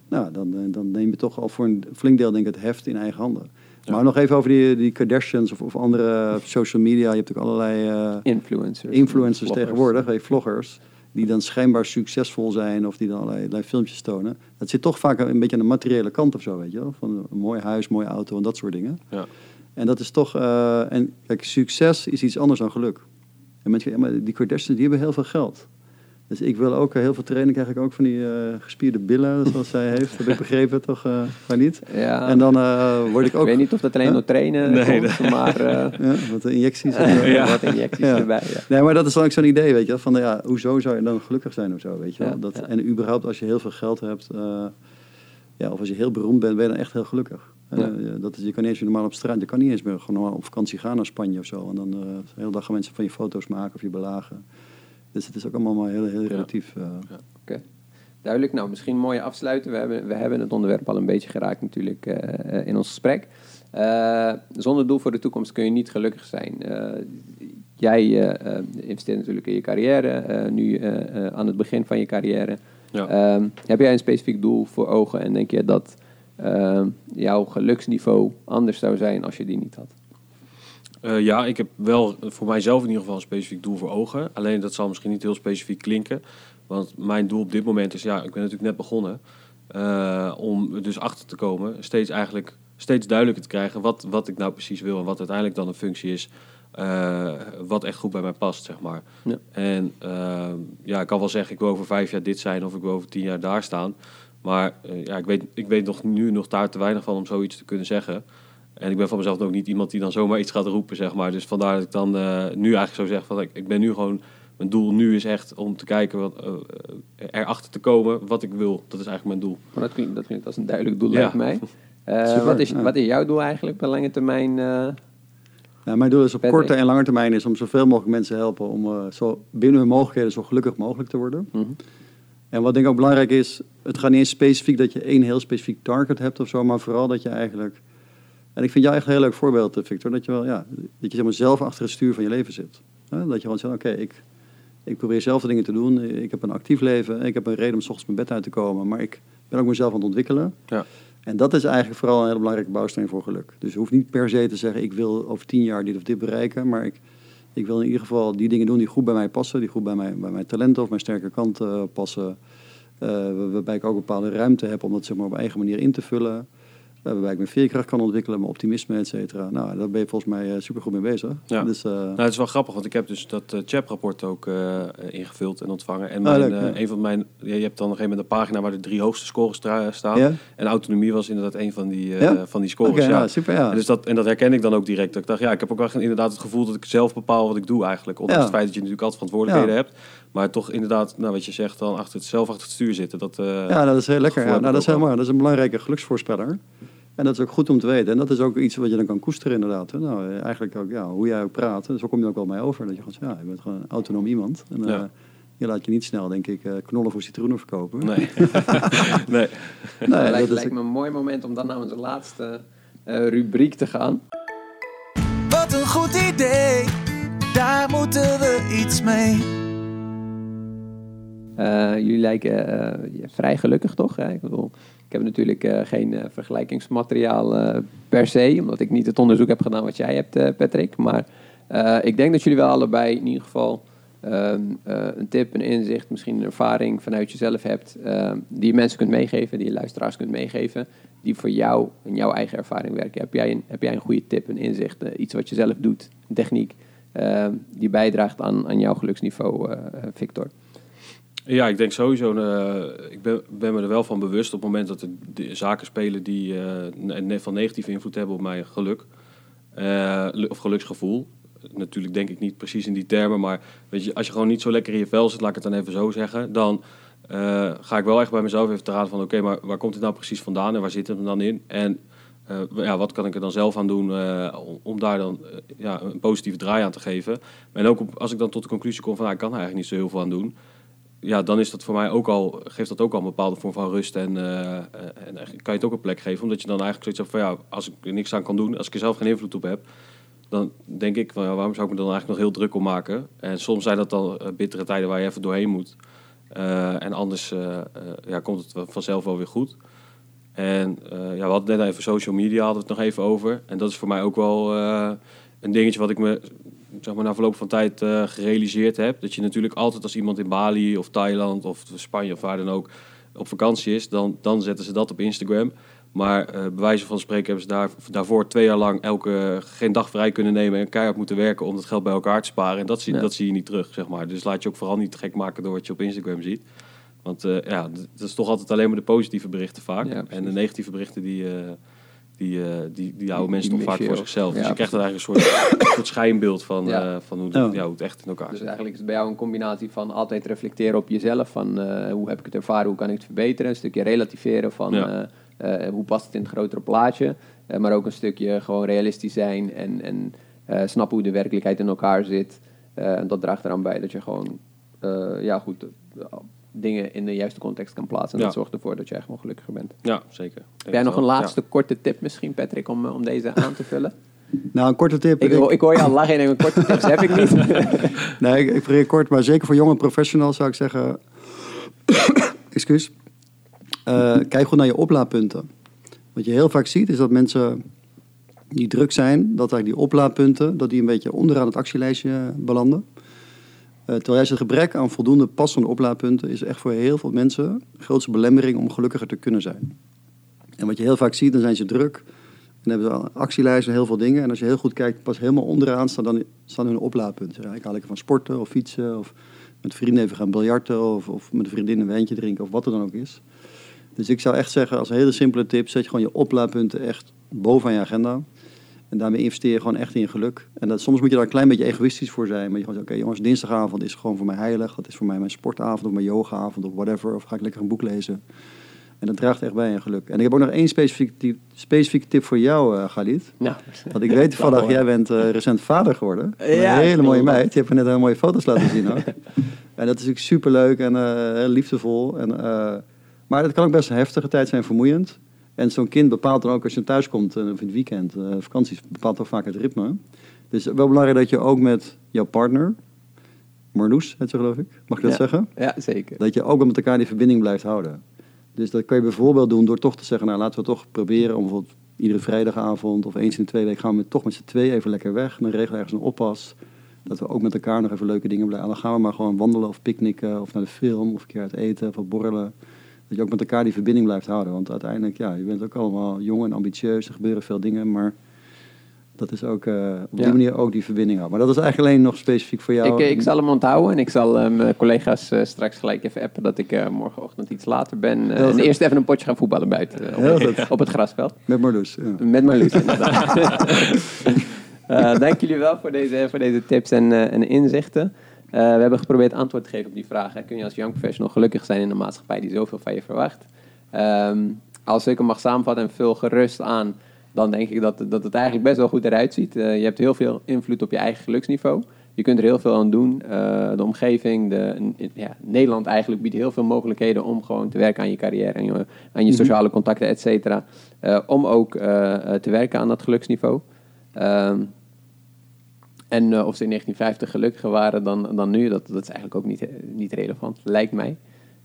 Nou, dan, eh, dan neem je toch al voor een flink deel, denk ik, het heft in eigen handen. Ja. Maar nog even over die, die Kardashians of, of andere social media. Je hebt natuurlijk allerlei... eh, Influencers. influencers vloggers. tegenwoordig, hey, vloggers, die dan schijnbaar succesvol zijn of die dan allerlei, allerlei filmpjes tonen. Dat zit toch vaak een beetje aan de materiële kant of zo, weet je wel. Van een mooi huis, mooie auto en dat soort dingen. Ja. En dat is toch, eh, en kijk, succes is iets anders dan geluk. En mensen, ja, maar die Kardashians, die hebben heel veel geld. Dus ik wil ook eh, heel veel trainen, krijg ik ook van die eh, gespierde billen, zoals zij heeft. Heb ik <laughs> begrepen, toch? eh maar niet. Ja, En dan word ik ik ook... weet niet of dat alleen Huh? door trainen Nee, komt, maar eh, Ja, wat de injecties. en, Ja. wat injecties <laughs> erbij. Ja. Nee, maar dat is dan ook zo'n idee, weet je Van ja, hoezo zou je dan gelukkig zijn of zo, weet je wel. Dat. En überhaupt als je heel veel geld hebt, ja, of als je heel beroemd bent, ben je dan echt heel gelukkig. Eh, dat is, je kan niet eens normaal op straat, je kan niet eens meer gewoon normaal op vakantie gaan naar Spanje of zo. En dan eh, de hele dag gaan mensen van je foto's maken of je belagen. Dus het is ook allemaal maar heel, heel relatief. eh. Oké. duidelijk. Nou, misschien mooi afsluiten. We hebben, we hebben het onderwerp al een beetje geraakt natuurlijk eh, in ons gesprek. Uh, zonder doel voor de toekomst kun je niet gelukkig zijn. Uh, jij uh, investeert natuurlijk in je carrière, nu aan het begin van je carrière. Ja. Ehm, heb jij een specifiek doel voor ogen en denk je dat ehm, jouw geluksniveau anders zou zijn als je die niet had? ja, ik heb wel voor mijzelf in ieder geval een specifiek doel voor ogen. Alleen dat zal misschien niet heel specifiek klinken. Want mijn doel op dit moment is, ja, ik ben natuurlijk net begonnen. om dus achter te komen, steeds eigenlijk steeds duidelijker te krijgen wat, wat ik nou precies wil en wat uiteindelijk dan een functie is. Uh, wat echt goed bij mij past, zeg maar. Ja. En uh, ja, ik kan wel zeggen, ik wil over vijf jaar dit zijn of ik wil over tien jaar daar staan. Maar uh, ja, ik weet, ik weet nog, nu nog daar te weinig van om zoiets te kunnen zeggen. En ik ben van mezelf ook niet iemand die dan zomaar iets gaat roepen, zeg maar. Dus vandaar dat ik dan nu eigenlijk zo zeg van, ik, ik ben nu gewoon... Mijn doel nu is echt om te kijken, wat, erachter te komen wat ik wil. Dat is eigenlijk mijn doel. Maar dat klinkt, dat klinkt als een duidelijk doel, ja. lijkt mij. <laughs> Uh, wat, is, wat is jouw doel eigenlijk op lange termijn? Uh, nou, mijn doel is op korte en lange termijn is om zoveel mogelijk mensen te helpen om uh, zo binnen hun mogelijkheden zo gelukkig mogelijk te worden. Mm -hmm. En wat denk ik ook belangrijk is, het gaat niet eens specifiek dat je één heel specifiek target hebt of zo, maar vooral dat je eigenlijk. En ik vind jou echt een heel leuk voorbeeld, Victor, dat je wel, ja, dat je zeg maar, zelf achter het stuur van je leven zit. Dat je gewoon zegt, oké, ik, ik probeer zelf de dingen te doen. Ik heb een actief leven. Ik heb een reden om s ochtends mijn bed uit te komen. Maar ik ben ook mezelf aan het ontwikkelen. Ja. En dat is eigenlijk vooral een hele belangrijke bouwsteen voor geluk. Dus je hoeft niet per se te zeggen, ik wil over tien jaar dit of dit bereiken, maar ik, ik wil in ieder geval die dingen doen die goed bij mij passen, die goed bij, mij, bij mijn talenten of mijn sterke kanten passen. Uh, waarbij ik ook een bepaalde ruimte heb om dat zeg maar, op eigen manier in te vullen. Eh, waarbij ik mijn veerkracht kan ontwikkelen, mijn optimisme, et cetera. Nou, daar ben je volgens mij uh, super goed mee bezig. Ja. Dus, uh... nou, het is wel grappig, want ik heb dus dat uh, CHAP-rapport ook ingevuld en ontvangen. En mijn, ah, leuk, een van mijn, ja, je hebt dan nog een met een pagina waar de drie hoogste scores staan. Ja? En autonomie was inderdaad een van die, van die scores. Okay, ja. super, ja. En, dus dat, en dat herken ik dan ook direct. Dat ik dacht, ja, ik heb ook wel inderdaad het gevoel dat ik zelf bepaal wat ik doe eigenlijk. Ondanks het feit dat je natuurlijk altijd verantwoordelijkheden hebt. Maar toch inderdaad, nou, wat je zegt, dan achter het, zelf achter het stuur zitten. Dat, ja, dat is heel lekker. Ja. Nou, dat is helemaal, dat is een belangrijke geluksvoorspeller. En dat is ook goed om te weten. En dat is ook iets wat je dan kan koesteren inderdaad. Nou, eigenlijk ook, ja, hoe jij ook praat, zo kom je ook wel mee over. Dat je gewoon ja, je bent gewoon een autonoom iemand. En, ja. uh, je laat je niet snel, denk ik, uh, knollen voor citroenen verkopen. Nee. <laughs> nee. nee dat lijkt, lijkt me een mooi moment om dan naar onze laatste uh, rubriek te gaan. Wat een goed idee, daar moeten we iets mee. jullie lijken vrij gelukkig, toch? Ik bedoel, ik heb natuurlijk uh, geen uh, vergelijkingsmateriaal uh, per se, omdat ik niet het onderzoek heb gedaan wat jij hebt, Patrick. Maar ik denk dat jullie wel allebei in ieder geval ehm, een tip, een inzicht, misschien een ervaring vanuit jezelf hebt, ehm, die je mensen kunt meegeven, die je luisteraars kunt meegeven, die voor jou in jouw eigen ervaring werken. Heb jij een, heb jij een goede tip, een inzicht, iets wat je zelf doet, een techniek, ehm, die bijdraagt aan, aan jouw geluksniveau, Victor? Ja, ik denk sowieso. Uh, ik ben, ben, me er wel van bewust op het moment dat er zaken spelen die uh, van negatieve invloed hebben op mijn geluk. Uh, of geluksgevoel. Natuurlijk denk ik niet precies in die termen, maar weet je, als je gewoon niet zo lekker in je vel zit, laat ik het dan even zo zeggen, dan ga ik wel echt bij mezelf even te raden van oké, maar waar komt het nou precies vandaan en waar zit het dan in? En ja, wat kan ik er dan zelf aan doen om, daar dan ja, een positieve draai aan te geven? En ook als ik dan tot de conclusie kom van nou, ik kan er eigenlijk niet zo heel veel aan doen ja, dan is dat voor mij ook al, geeft dat ook al een bepaalde vorm van rust. En, uh, en kan je het ook een plek geven. Omdat je dan eigenlijk zoiets hebt van ja, als ik er niks aan kan doen, als ik er zelf geen invloed op heb, dan denk ik van ja, waarom zou ik me dan eigenlijk nog heel druk om maken? En soms zijn dat dan bittere tijden waar je even doorheen moet. en anders ja, komt het vanzelf wel weer goed. En ja, we hadden net even social media, hadden we het nog even over. En dat is voor mij ook wel een dingetje wat ik me zeg maar, na verloop van tijd uh, gerealiseerd heb. Dat je natuurlijk altijd als iemand in Bali of Thailand of Spanje of waar dan ook op vakantie is, dan, dan zetten ze dat op Instagram. Maar uh, bij wijze van spreken hebben ze daar, daarvoor twee jaar lang elke, geen dag vrij kunnen nemen en keihard moeten werken om dat geld bij elkaar te sparen. En dat zie, dat zie je niet terug, zeg maar. Dus laat je ook vooral niet gek maken door wat je op Instagram ziet. Want uh, ja, dat is toch altijd alleen maar de positieve berichten vaak. en de negatieve berichten die, die, uh, die, die houden mensen toch vaak voor zichzelf. dus je krijgt er eigenlijk een soort, soort <coughs> schijnbeeld van, ja. uh, van hoe, ja. ja. hoe het echt in elkaar dus zit. Dus eigenlijk is het bij jou een combinatie van altijd reflecteren op jezelf. Van uh, hoe heb ik het ervaren, hoe kan ik het verbeteren. Een stukje relativeren van hoe past het in het grotere plaatje. maar ook een stukje gewoon realistisch zijn en, en snappen hoe de werkelijkheid in elkaar zit. en dat draagt eraan bij dat je gewoon ja, goed, dingen in de juiste context kan plaatsen. En Ja. dat zorgt ervoor dat je echt gewoon gelukkiger bent. Ja, zeker. Heb jij nog een Ja. laatste korte tip misschien, Patrick, om, eh, om deze aan te vullen? <laughs> Nou, een korte tip. ik, hoor- ik hoor je al lachen en denk, korte tips heb ik niet. <laughs> Nee, ik, ik probeer kort, maar zeker voor jonge professionals zou ik zeggen... <coughs> excuus. Eh, kijk goed naar je oplaadpunten. Wat je heel vaak ziet is dat mensen die druk zijn... dat eigenlijk die oplaadpunten dat die een beetje onderaan het actielijstje belanden. Eh, terwijl juist het gebrek aan voldoende passende oplaadpunten... is echt voor heel veel mensen de grootste belemmering om gelukkiger te kunnen zijn. En wat je heel vaak ziet, dan zijn ze druk... En hebben ze actielijsten, heel veel dingen. En als je heel goed kijkt, pas helemaal onderaan staan, dan, staan hun oplaadpunten. Ja, ik haal lekker van sporten of fietsen of met vrienden even gaan biljarten of, of met vriendin een wijntje drinken of wat er dan ook is. Dus ik zou echt zeggen, als een hele simpele tip, zet je gewoon je oplaadpunten echt bovenaan je agenda. En daarmee investeer je gewoon echt in geluk. En dat, soms moet je daar een klein beetje egoïstisch voor zijn. Maar je gewoon zegt, oké jongens, dinsdagavond is gewoon voor mij heilig. Dat is voor mij mijn sportavond of mijn yogaavond of whatever. Of ga ik lekker een boek lezen. En dat draagt echt bij aan geluk. En ik heb ook nog één specifieke tip, specifieke tip voor jou, eh Galit. nou, Want ik weet toevallig, <laughs> jij bent eh, recent vader geworden. Ja, een hele mooie meid. Je hebt me net hele mooie foto's laten zien ook. <laughs> en dat is natuurlijk superleuk en eh, heel liefdevol. En, maar het kan ook best een heftige tijd zijn, vermoeiend. En zo'n kind bepaalt dan ook als je thuis komt, eh, of in het weekend, eh, vakanties, bepaalt ook vaak het ritme. Dus wel belangrijk dat je ook met jouw partner, Marloes, heet ze geloof ik, mag ik dat Ja. zeggen? ja, zeker. Dat je ook met elkaar die verbinding blijft houden. Dus dat kan je bijvoorbeeld doen door toch te zeggen, nou laten we toch proberen om bijvoorbeeld iedere vrijdagavond of eens in de twee weken gaan we met, toch met z'n twee even lekker weg. Dan regelen we ergens een oppas. Dat we ook met elkaar nog even leuke dingen blijven. Dan gaan we maar gewoon wandelen of picknicken of naar de film of een keer uit eten of wat borrelen. Dat je ook met elkaar die verbinding blijft houden. Want uiteindelijk, ja, je bent ook allemaal jong en ambitieus. Er gebeuren veel dingen, maar dat is ook eh, op die Ja. manier ook die verbinding houden. Maar dat is eigenlijk alleen nog specifiek voor jou. Ik, ik zal hem onthouden en ik zal eh, mijn collega's eh, straks gelijk even appen dat ik eh, morgenochtend iets later ben. eh, en goed. eerst even een potje gaan voetballen buiten eh, op, op het grasveld. Met Marloes. Ja. Met Marloes inderdaad. <laughs> Eh, dank jullie wel voor deze, voor deze tips en, eh, en inzichten. Eh, we hebben geprobeerd antwoord te geven op die vragen. Kun je als young professional gelukkig zijn in een maatschappij die zoveel van je verwacht? Ehm, als ik hem mag samenvatten en vul gerust aan, dan denk ik dat, dat het eigenlijk best wel goed eruit ziet. Eh, je hebt heel veel invloed op je eigen geluksniveau. Je kunt er heel veel aan doen. Eh, de omgeving, de, ja, Nederland eigenlijk biedt heel veel mogelijkheden om gewoon te werken aan je carrière, aan je, aan je sociale contacten, et cetera. Om ook te werken aan dat geluksniveau. Ehm, en eh, of ze in 1950 gelukkiger waren dan, dan nu, dat, dat is eigenlijk ook niet, niet relevant, lijkt mij.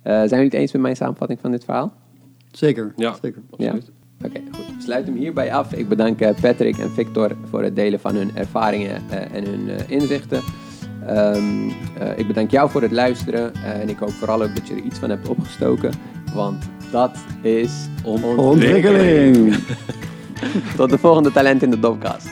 Eh, zijn jullie het eens met mijn samenvatting van dit verhaal? Zeker, Ja. zeker. Absoluut. Oké, goed. Ik sluit hem hierbij af. Ik bedank eh, Patrick en Victor voor het delen van hun ervaringen eh, en hun eh, inzichten. Ehm, eh, ik bedank jou voor het luisteren eh, en ik hoop vooral ook dat je er iets van hebt opgestoken, want dat is Ontwikkeling. <laughs> Tot de volgende talent in de Dopcast.